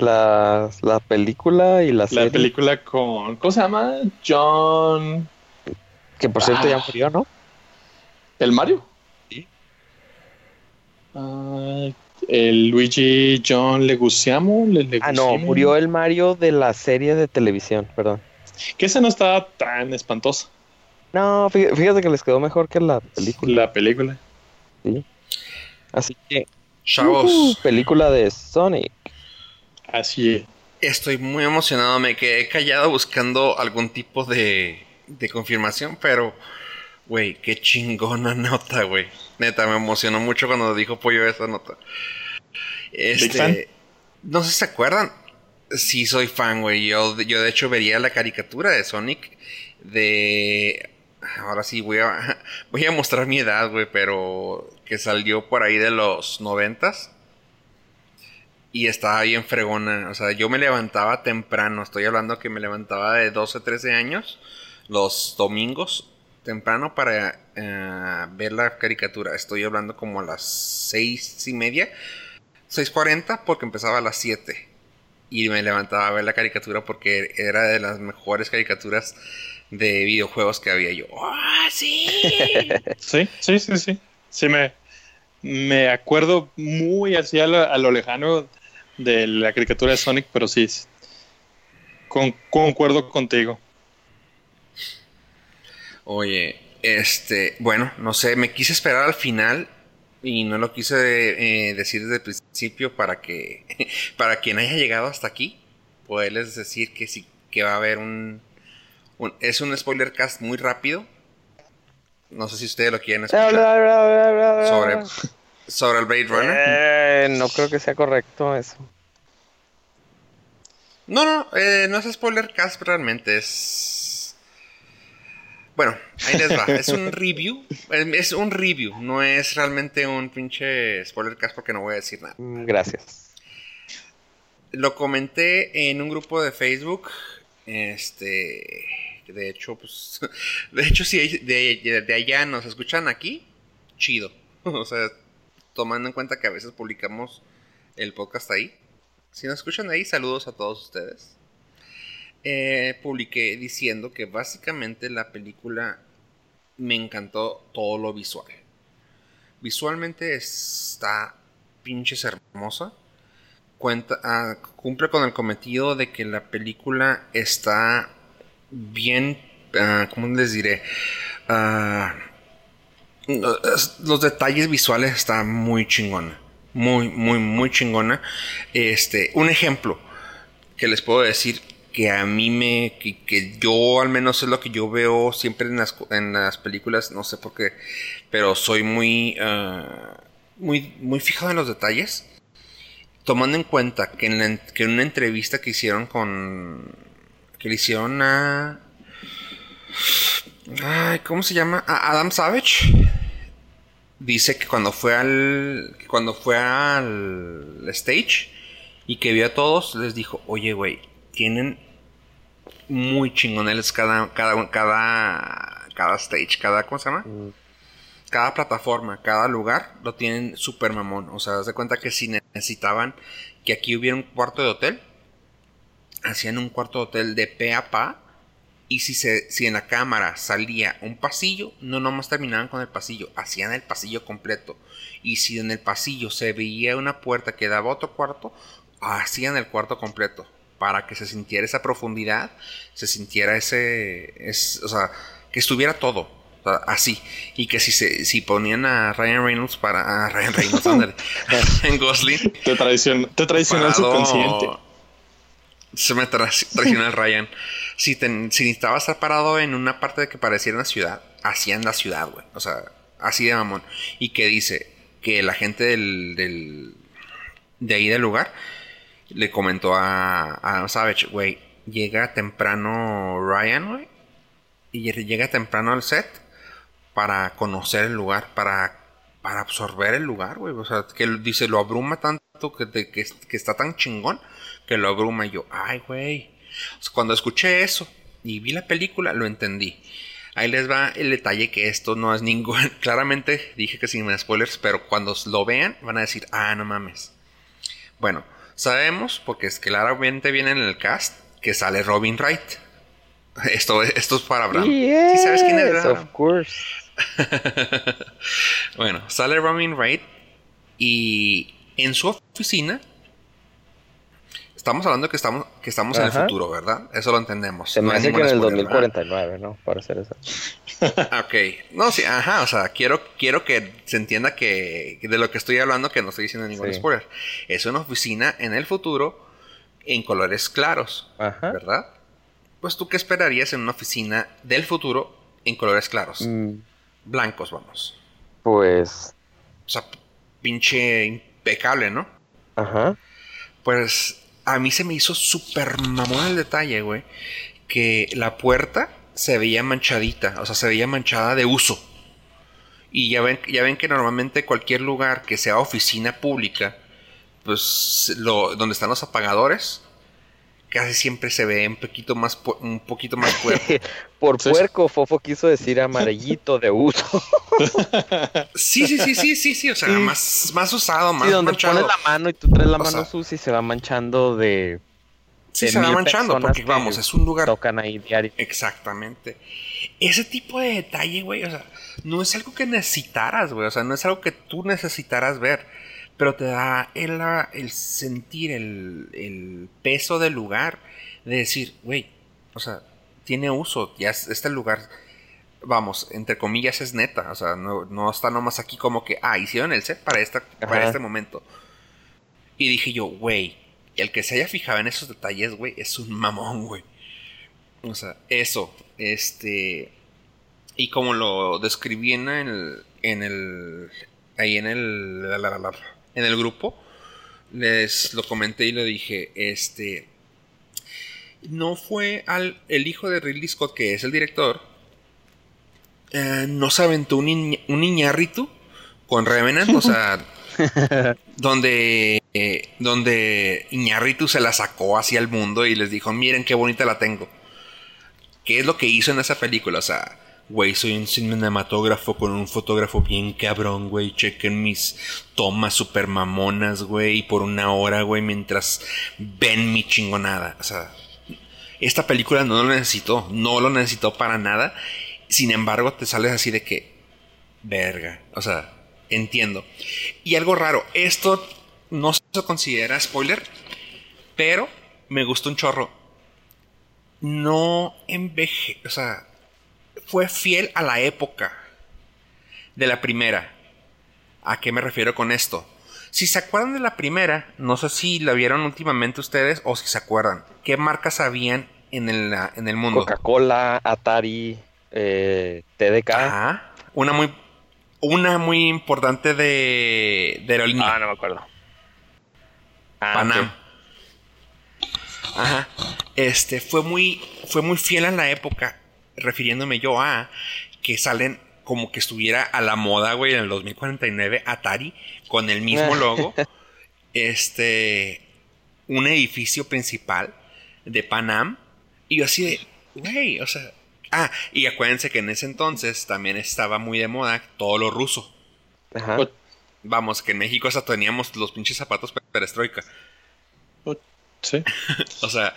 Speaker 5: La, la película y la,
Speaker 4: La
Speaker 5: serie,
Speaker 4: película con. ¿Cómo se llama? John.
Speaker 5: que por cierto ya
Speaker 4: Ah.
Speaker 5: murió, ¿no?
Speaker 4: ¿El Mario?
Speaker 5: Sí.
Speaker 4: Ah, el Luigi John Leguizamo. Le-
Speaker 5: Ah, no,
Speaker 4: Leguizamo.
Speaker 5: murió el Mario de la serie de televisión, perdón.
Speaker 4: Que esa no estaba tan espantosa.
Speaker 5: No, fí- fíjate que les quedó mejor que la película.
Speaker 4: La película.
Speaker 5: Así que,
Speaker 2: Chavos,
Speaker 5: ujú, película de Sonic.
Speaker 4: Así es.
Speaker 2: estoy muy emocionado. Me quedé callado buscando algún tipo de, de confirmación, pero, güey, qué chingona nota, güey. Neta, me emocionó mucho cuando dijo Pollo esa nota.
Speaker 4: Big fan.
Speaker 2: Este, no sé si se acuerdan. Sí, soy fan, güey. Yo, yo de hecho vería la caricatura de Sonic de... Ahora sí, voy a, voy a mostrar mi edad, güey, pero que salió por ahí de los noventas. Y estaba bien fregona. O sea, yo me levantaba temprano. Estoy hablando que me levantaba de 12, 13 años. Los domingos. Temprano para eh, ver la caricatura. Estoy hablando como a las 6 y media. 6.40 porque empezaba a las 7. Y me levantaba a ver la caricatura porque era de las mejores caricaturas de videojuegos que había yo. ¡Ah, sí!
Speaker 4: Sí, sí, sí, sí. Sí, me, me acuerdo muy así a lo, a lo lejano de la caricatura de Sonic, pero sí. Con- concuerdo contigo.
Speaker 2: Oye, este, bueno, no sé, me quise esperar al final y no lo quise eh, decir desde el principio para que, para quien haya llegado hasta aquí, poderles decir que sí, que va a haber un, un- es un spoiler cast muy rápido. No sé si ustedes lo quieren escuchar sobre, sobre el Blade Runner.
Speaker 5: Eh, no creo que sea correcto eso.
Speaker 2: No, no, eh, no es spoiler cast realmente, es... Bueno, ahí les va, es un review, es un review, no es realmente un pinche spoiler cast porque no voy a decir nada.
Speaker 5: Mm, Gracias.
Speaker 2: Lo comenté en un grupo de Facebook, este... De hecho, pues... De hecho, si de, de allá nos escuchan aquí, chido. O sea, tomando en cuenta que a veces publicamos el podcast ahí. Si nos escuchan ahí, saludos a todos ustedes. Eh, publiqué diciendo que básicamente la película me encantó todo lo visual. Visualmente está pinches hermosa. Cuenta, ah, cumple con el cometido de que la película está bien, ah, ¿cómo les diré? Ah, los detalles visuales están muy chingona. Muy, muy, muy chingona. Este, un ejemplo que les puedo decir que a mí me. que, yo al menos es lo que yo veo siempre en las, en las películas, no sé por qué, pero soy muy. ah, muy, muy fijado en los detalles. Tomando en cuenta que en, que en una entrevista que hicieron con. que le hicieron a. Ay, ¿cómo se llama? A Adam Savage. Dice que cuando fue al. Cuando fue al stage y que vio a todos, les dijo: Oye, güey, tienen muy chingones cada, cada, cada, cada stage, cada. ¿Cómo se llama?
Speaker 5: Mm,
Speaker 2: cada plataforma, cada lugar lo tienen super mamón. O sea, haz de cuenta que si necesitaban que aquí hubiera un cuarto de hotel, hacían un cuarto de hotel de pe a pa. Y si, se, si en la cámara salía un pasillo, no nomás terminaban con el pasillo, hacían el pasillo completo. Y si en el pasillo se veía una puerta que daba a otro cuarto, hacían el cuarto completo. Para que se sintiera esa profundidad, se sintiera ese. es- o sea, que estuviera todo. así. Y que si se si ponían a Ryan Reynolds para. A Ryan Reynolds, Gosling.
Speaker 4: Te, traicion- te traicionó el subconsciente.
Speaker 2: Se me tra- traicionó el Ryan. Si, ten- si necesitaba estar parado en una parte de que pareciera una ciudad, hacían la ciudad, güey. O sea, así de mamón. Y que dice que la gente del, del- de ahí del lugar le comentó a, a Savage, güey, llega temprano Ryan, güey. Y llega temprano al set para conocer el lugar, para, para absorber el lugar, güey. O sea, que dice, lo abruma tanto que, de- que, que está tan chingón que lo abruma. Y yo, ay, güey. Cuando escuché eso y vi la película, lo entendí. Ahí les va el detalle que esto no es ningún... Claramente dije que sin spoilers, pero cuando lo vean van a decir, ah, no mames. Bueno, sabemos, porque es que claramente viene en el cast, que sale Robin Wright. Esto, esto es para Abraham. ¿Sí sabes quién es
Speaker 5: Yes,
Speaker 2: Abraham?
Speaker 5: of course.
Speaker 2: bueno, sale Robin Wright y en su oficina estamos hablando que estamos que estamos en el futuro, ¿verdad? Eso lo entendemos.
Speaker 5: Se me
Speaker 2: No
Speaker 5: hace que en el
Speaker 2: spoiler, ¿verdad?
Speaker 5: 2049, ¿no? Para hacer eso.
Speaker 2: Ok, no, sí, ajá, o sea, quiero, quiero que se entienda que que de lo que estoy hablando, que no estoy diciendo ningún
Speaker 5: Sí.
Speaker 2: spoiler. Es una oficina en el futuro en colores claros,
Speaker 5: Ajá.
Speaker 2: ¿verdad? Pues tú qué esperarías en una oficina del futuro en colores claros,
Speaker 5: Mm,
Speaker 2: blancos, vamos.
Speaker 5: Pues,
Speaker 2: O sea, pinche impecable, ¿no?
Speaker 5: ajá.
Speaker 2: Pues a mí se me hizo súper mamón el detalle, güey. Que la puerta se veía manchadita, o sea, se veía manchada de uso. Y ya ven, ya ven que normalmente cualquier lugar que sea oficina pública, pues lo, donde están los apagadores, casi siempre se ve un poquito más, pu- un poquito más puerco.
Speaker 5: Por puerco, Fofo quiso decir amarillito de uso.
Speaker 2: Sí, sí, sí, sí, sí, sí, o sea,
Speaker 5: Sí.
Speaker 2: más, más usado, más
Speaker 5: Sí, donde
Speaker 2: manchado.
Speaker 5: pones la mano y tú traes la
Speaker 2: O
Speaker 5: mano
Speaker 2: sea,
Speaker 5: sucia y se va manchando de...
Speaker 2: Sí,
Speaker 5: de
Speaker 2: se va manchando, porque
Speaker 5: que
Speaker 2: vamos, es un lugar
Speaker 5: Tocan ahí diario.
Speaker 2: Exactamente. Ese tipo de detalle, güey, o sea, no es algo que necesitaras, güey, o sea, no es algo que tú necesitaras ver, pero te da el, el sentir, el, el peso del lugar, de decir, güey, o sea, tiene uso, ya es- este lugar, vamos, entre comillas es neta, o sea, no, no está nomás aquí como que, ah, hicieron el set para, esta, para este momento. Y dije yo, güey, el que se haya fijado en esos detalles, güey, es un mamón, güey. O sea, eso, este... Y como lo describí en el... En el ahí en el... la, la, la, la, en el grupo, les lo comenté y le dije, este... No fue al... El hijo de Ridley Scott, que es el director, eh, no se aventó un, un Iñárritu con Revenant, o sea... donde eh, donde Iñárritu se la sacó hacia el mundo y les dijo, miren qué bonita la tengo. ¿Qué es lo que hizo en esa película? O sea, güey, soy un cinematógrafo con un fotógrafo bien cabrón, güey. Chequen mis tomas super mamonas, güey, y por una hora, güey, mientras ven mi chingonada. O sea, esta película no lo necesitó, no lo necesitó para nada. Sin embargo, te sales así de que, verga, o sea, entiendo. Y algo raro, esto no se considera spoiler, pero me gustó un chorro. No enveje, o sea, fue fiel a la época de la primera. ¿A qué me refiero con esto? Si se acuerdan de la primera, no sé si la vieron últimamente ustedes o si se acuerdan, ¿qué marcas habían en el, en el mundo?
Speaker 5: Coca-Cola, Atari, eh, TDK.
Speaker 2: Ajá. Una muy, una muy importante de, de aerolínea.
Speaker 5: Ah, no me acuerdo. Ah,
Speaker 2: Panam. Ajá. Este fue muy, fue muy fiel a la época, refiriéndome yo a que salen como que estuviera a la moda, güey, en el 2049 Atari con el mismo logo. este, un edificio principal de Panam. Y yo así de, güey, o sea. Ah, y acuérdense que en ese entonces también estaba muy de moda todo lo ruso.
Speaker 5: Ajá.
Speaker 2: Vamos, que en México hasta teníamos los pinches zapatos perestroika.
Speaker 4: Sí.
Speaker 2: O sea,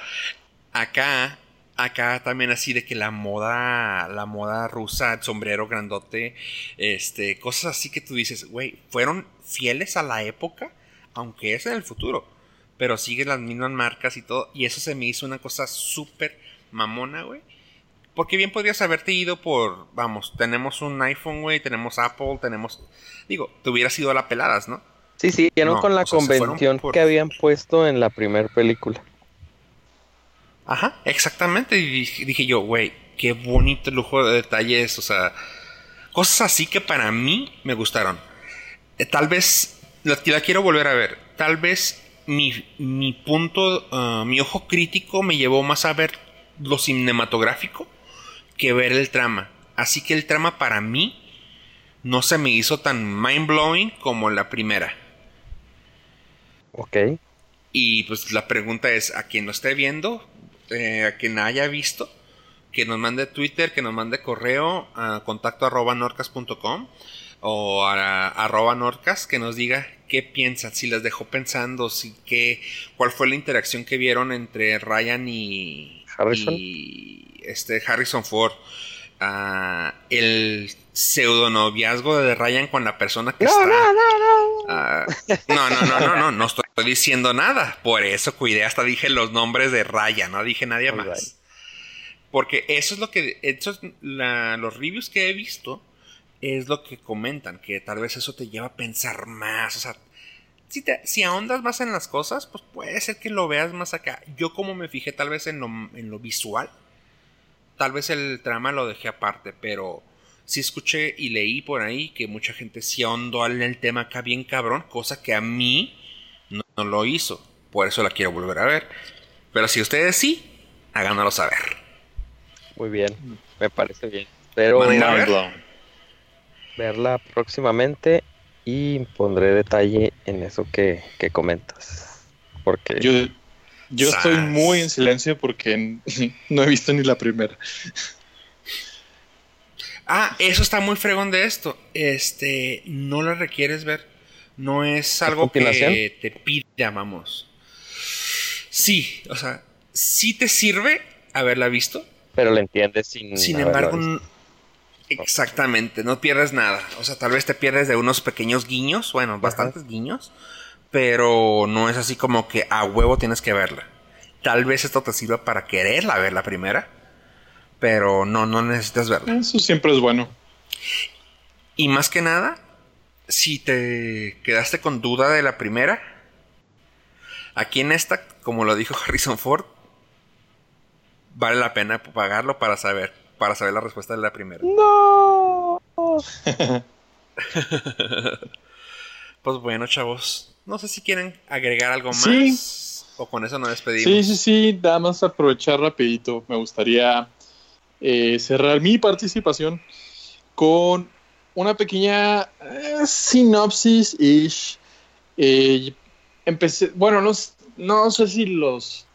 Speaker 2: acá, acá también así de que la moda, la moda rusa, el sombrero grandote, este, cosas así que tú dices, güey, fueron fieles a la época, aunque es en el futuro, pero siguen las mismas marcas y todo, y eso se me hizo una cosa súper mamona, güey. Porque bien podrías haberte ido por, vamos, tenemos un iPhone, güey, tenemos Apple, tenemos, digo, te hubieras ido a la peladas, ¿no?
Speaker 5: Sí, sí, siguieron
Speaker 2: No,
Speaker 5: con la
Speaker 2: o sea,
Speaker 5: convención
Speaker 2: por-
Speaker 5: que habían puesto en la primera película.
Speaker 2: Ajá, exactamente. Y dije, yo, güey, qué bonito lujo de detalles. O sea, cosas así que para mí me gustaron. Eh, tal vez, la, la quiero volver a ver. Tal vez mi, mi punto, ah, mi ojo crítico me llevó más a ver lo cinematográfico que ver el trama. Así que el trama para mí no se me hizo tan mind blowing como la primera.
Speaker 5: Ok.
Speaker 2: Y pues la pregunta es, a quien lo esté viendo, eh, a quien haya visto, que nos mande Twitter, que nos mande correo a contacto arroba norcas.com o a, arroba norcas, que nos diga qué piensan, si las dejó pensando, si qué, cuál fue la interacción que vieron entre Ryan y
Speaker 5: Harrison.
Speaker 2: y este Harrison Ford. Ah, el pseudo noviazgo de Ryan con la persona que está. Ah, no, no, no, no, no, no estoy diciendo nada. Por eso cuidé, hasta dije los nombres de Ryan, no dije nadie más. Porque eso es lo que. Eso es la- los reviews que he visto es lo que comentan, que tal vez eso te lleva a pensar más. O sea, si, te- si ahondas más en las cosas, pues puede ser que lo veas más acá. Yo, como me fijé tal vez en lo, en lo visual, tal vez el trama lo dejé aparte, pero sí escuché y leí por ahí que mucha gente sí ahondó en el tema acá bien cabrón, cosa que a mí no, lo hizo. Por eso la quiero volver a ver. Pero si ustedes sí, háganoslo saber.
Speaker 5: Muy bien, me parece bien. Pero
Speaker 2: ¿Van a ir a ver?
Speaker 5: Verla próximamente y pondré detalle en eso que, que comentas. Porque
Speaker 4: Yo, yo estoy muy en silencio porque no he visto ni la primera.
Speaker 2: Ah, eso está muy fregón de esto. Este, no lo requieres ver. No es algo que te pida, vamos. Sí, o sea, sí te sirve haberla visto.
Speaker 5: pero lo entiendes sin,
Speaker 2: Sin embargo,
Speaker 5: visto.
Speaker 2: exactamente, no pierdes nada. O sea, tal vez te pierdes de unos pequeños guiños, bueno, bastantes guiños, pero no es así como que a huevo tienes que verla. Tal vez esto te sirva para quererla ver la primera, pero no, no necesitas verla.
Speaker 4: Eso siempre es bueno.
Speaker 2: Y más que nada, si te quedaste con duda de la primera, aquí en esta, como lo dijo Harrison Ford, vale la pena pagarlo para saber, para saber la respuesta de la primera.
Speaker 5: ¡No!
Speaker 2: Pues bueno, chavos, no sé si quieren agregar algo más
Speaker 4: Sí.
Speaker 2: o con eso nos despedimos.
Speaker 4: Sí, sí, sí, nada más aprovechar rapidito. Me gustaría eh, cerrar mi participación con una pequeña eh, sinopsis ish. Eh, empecé, bueno, no, no sé si los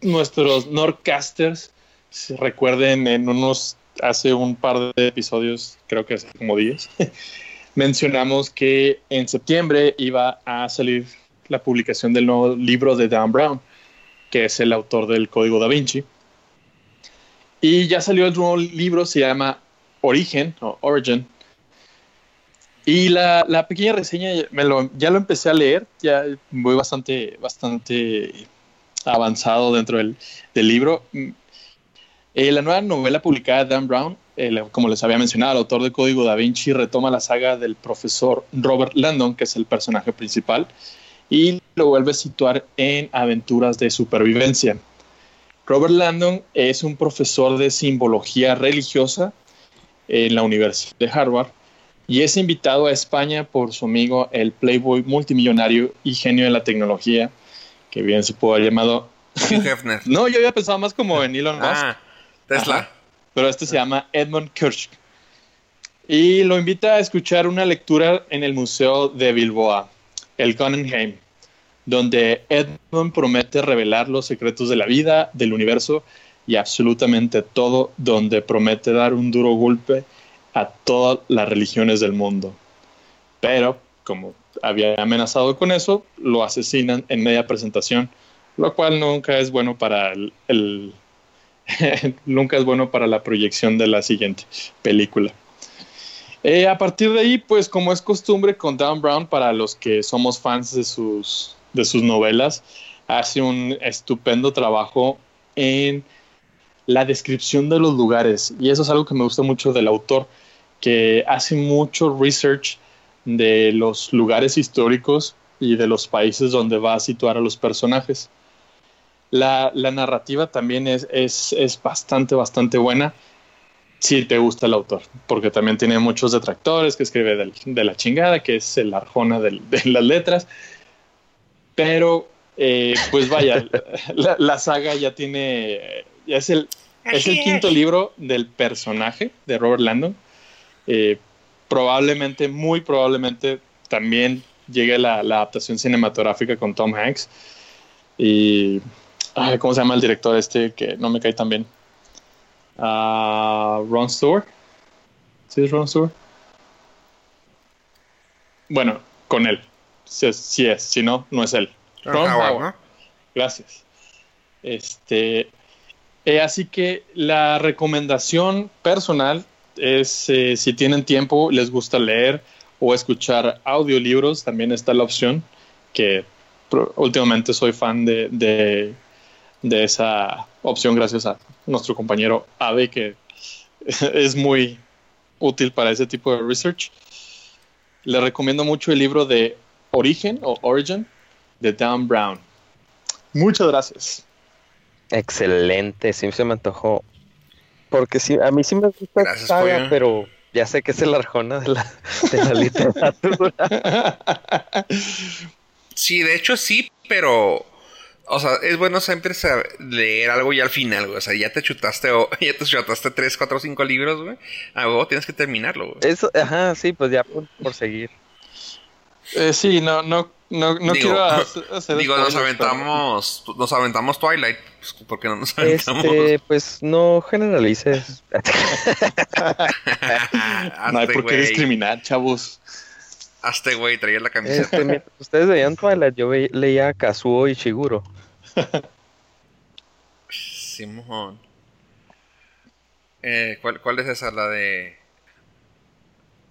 Speaker 4: nuestros Nordcasters se recuerden en unos hace un par de episodios, creo que hace como 10, mencionamos que en septiembre iba a salir la publicación del nuevo libro de Dan Brown, que es el autor del Código Da Vinci. Y ya salió el nuevo libro, se llama Origen o Origin. Y la, pequeña reseña me lo- ya lo empecé a leer, ya voy bastante, bastante avanzado dentro del, libro. Mm, eh, la nueva novela publicada de Dan Brown, el- como les había mencionado, el autor de Código Da Vinci retoma la saga del profesor Robert Landon, que es el personaje principal, y lo vuelve a situar en aventuras de supervivencia. Robert Landon es un profesor de simbología religiosa en la Universidad de Harvard y es invitado a España por su amigo el playboy multimillonario y genio de la tecnología, que bien se puede haber llamado...
Speaker 2: Hefner.
Speaker 4: No, yo había pensado más como en Elon Musk
Speaker 2: ah, Tesla.
Speaker 4: Ajá. pero este se llama Edmund Kirsch. Y lo invita a escuchar una lectura en el Museo de Bilboa, el Guggenheim, donde Edmund promete revelar los secretos de la vida, del universo y absolutamente todo, donde promete dar un duro golpe a todas las religiones del mundo. Pero, como había amenazado con eso, lo asesinan en media presentación, lo cual nunca es bueno para el- nunca es bueno para la proyección de la siguiente película. Eh, a partir de ahí, pues como es costumbre con Dan Brown, para los que somos fans de sus, de sus novelas, hace un estupendo trabajo en la descripción de los lugares. Y eso es algo que me gusta mucho del autor, que hace mucho research de los lugares históricos y de los países donde va a situar a los personajes. La, narrativa también es, es, es bastante, bastante buena si te gusta el autor, porque también tiene muchos detractores que escribe de la chingada, que es el arjona de las letras. Pero, eh, pues vaya, la, la saga ya tiene, ya es el, es el quinto libro del personaje de Robert Landon. Eh, probablemente, muy probablemente, también llegue la, la adaptación cinematográfica con Tom Hanks. Y, ay, ¿cómo se llama el director este que no me cae tan bien? a Ron Stewart. ¿Sí es Ron Stewart? Bueno, con él. Si es, si, es, si no, no es él.
Speaker 2: Ron
Speaker 4: Ron
Speaker 2: Howard,
Speaker 4: Howard.
Speaker 2: ¿no?
Speaker 4: Gracias. Este, eh, así que la recomendación personal es eh, si tienen tiempo, les gusta leer o escuchar audiolibros, también está la opción que últimamente soy fan de, de, de esa opción gracias a nuestro compañero Ave que es muy útil para ese tipo de research. Le recomiendo mucho el libro de Origen o Origin de Dan Brown. Muchas gracias.
Speaker 5: Excelente, sí se me antojó. Porque sí, a mí sí me gusta
Speaker 2: Gracias,
Speaker 5: esta saga,
Speaker 2: Pollo.
Speaker 5: pero ya sé que es el arjona de la, de la literatura.
Speaker 2: Sí, de hecho sí, pero. O sea, es bueno siempre leer algo ya al final, güey. O sea, ya te chutaste o ya te chutaste 3, 4, 5 libros, güey. A huevo tienes que terminarlo, güey.
Speaker 5: Eso, ajá, sí, pues ya por, por seguir.
Speaker 4: Eh, sí, no, no, no, no
Speaker 2: Digo,
Speaker 4: quiero hacer,
Speaker 2: Digo, nos
Speaker 4: spoilers, pero-
Speaker 2: aventamos. Nos aventamos Twilight. Pues, ¿Por qué no nos aventamos?
Speaker 5: Este, pues no generalices.
Speaker 4: No hay por qué discriminar, chavos.
Speaker 2: Hazte, güey, traía la camiseta.
Speaker 5: Este, ustedes veían Twilight, yo ve- leía Kazuo y Shiguro.
Speaker 2: Simón. Eh, ¿cuál, ¿Cuál es esa? La de.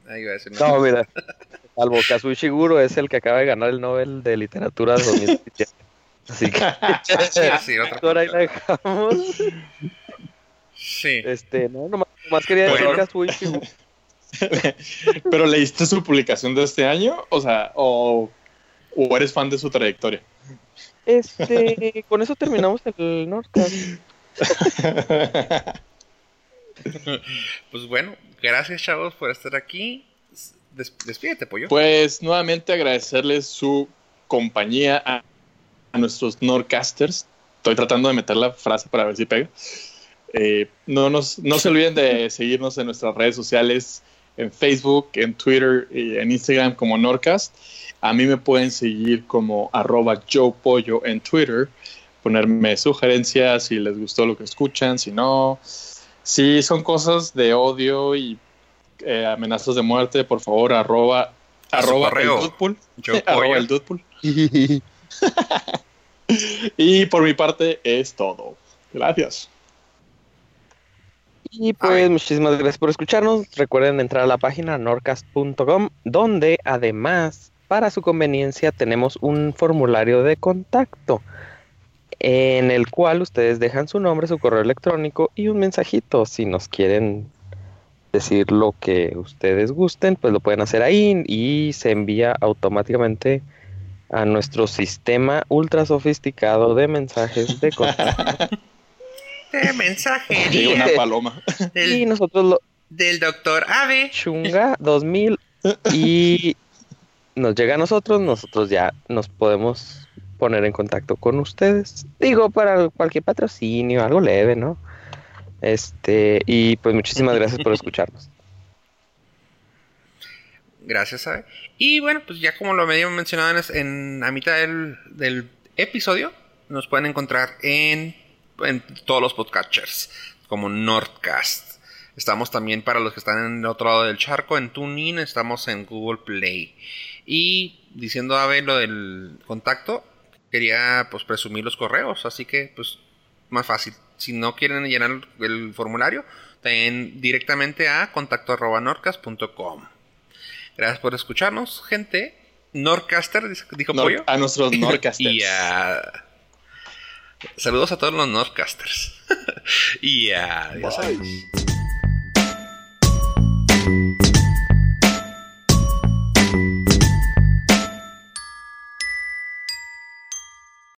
Speaker 2: Ahí iba a decir.
Speaker 5: No, mira. Salvo Kazuo Ishiguro es el que acaba de ganar el Nobel de Literatura de 2017. Así que
Speaker 2: Sí, sí, otra
Speaker 5: por ahí la dejamos.
Speaker 2: Sí.
Speaker 5: Este, no, nomás, nomás quería decir
Speaker 2: Bueno.
Speaker 5: Kazuo Ishiguro.
Speaker 4: Pero leíste su publicación de este año, o sea, o, o eres fan de su trayectoria.
Speaker 5: Este, con eso terminamos el Nordcast.
Speaker 2: Pues bueno, gracias, chavos, por estar aquí. Des- despídete, pollo.
Speaker 4: Pues nuevamente agradecerles su compañía a, a nuestros Nordcasters. Estoy tratando de meter la frase para ver si pega. Eh, no, nos, no se olviden de seguirnos en nuestras redes sociales, en Facebook, en Twitter y en Instagram como Nordcast. A mí me pueden seguir como arroba Joe Pollo en Twitter, ponerme sugerencias si les gustó lo que escuchan, si no. Si son cosas de odio y eh, amenazas de muerte, por favor, arroba, arroba el. Dudpool.
Speaker 2: Yo,
Speaker 4: arroba el Dudpool. Y por mi parte es todo. Gracias.
Speaker 5: Y pues
Speaker 2: Ay.
Speaker 5: muchísimas gracias por escucharnos. Recuerden entrar a la página norcast.com, donde además, para su conveniencia, tenemos un formulario de contacto en el cual ustedes dejan su nombre, su correo electrónico y un mensajito. Si nos quieren decir lo que ustedes gusten, pues lo pueden hacer ahí y se envía automáticamente a nuestro sistema ultra sofisticado de mensajes de contacto.
Speaker 2: De mensajería
Speaker 4: una paloma.
Speaker 5: y
Speaker 2: del,
Speaker 5: nosotros lo,
Speaker 2: del doctor Ave.
Speaker 5: Chunga 2000 y nos llega a nosotros, nosotros ya nos podemos poner en contacto con ustedes. Digo, para cualquier patrocinio, algo leve, ¿no? Este, y pues muchísimas gracias por escucharnos.
Speaker 2: Gracias, Ave. Y bueno, pues ya como lo habíamos mencionado en, en la mitad del, del episodio, nos pueden encontrar en, en todos los podcatchers, como Nordcast. Estamos también para los que están en el otro lado del charco, en TuneIn, estamos en Google Play. Y diciendo a Ave lo del contacto, quería pues presumir los correos, así que pues más fácil. Si no quieren llenar el, formulario, también directamente a contacto arroba norcas.com. Gracias por escucharnos, gente. Norcaster, dijo
Speaker 4: Nor-
Speaker 2: Pollo.
Speaker 4: a nuestros.
Speaker 2: Y a... Saludos a todos los Norcasters. y a... Ya sabes.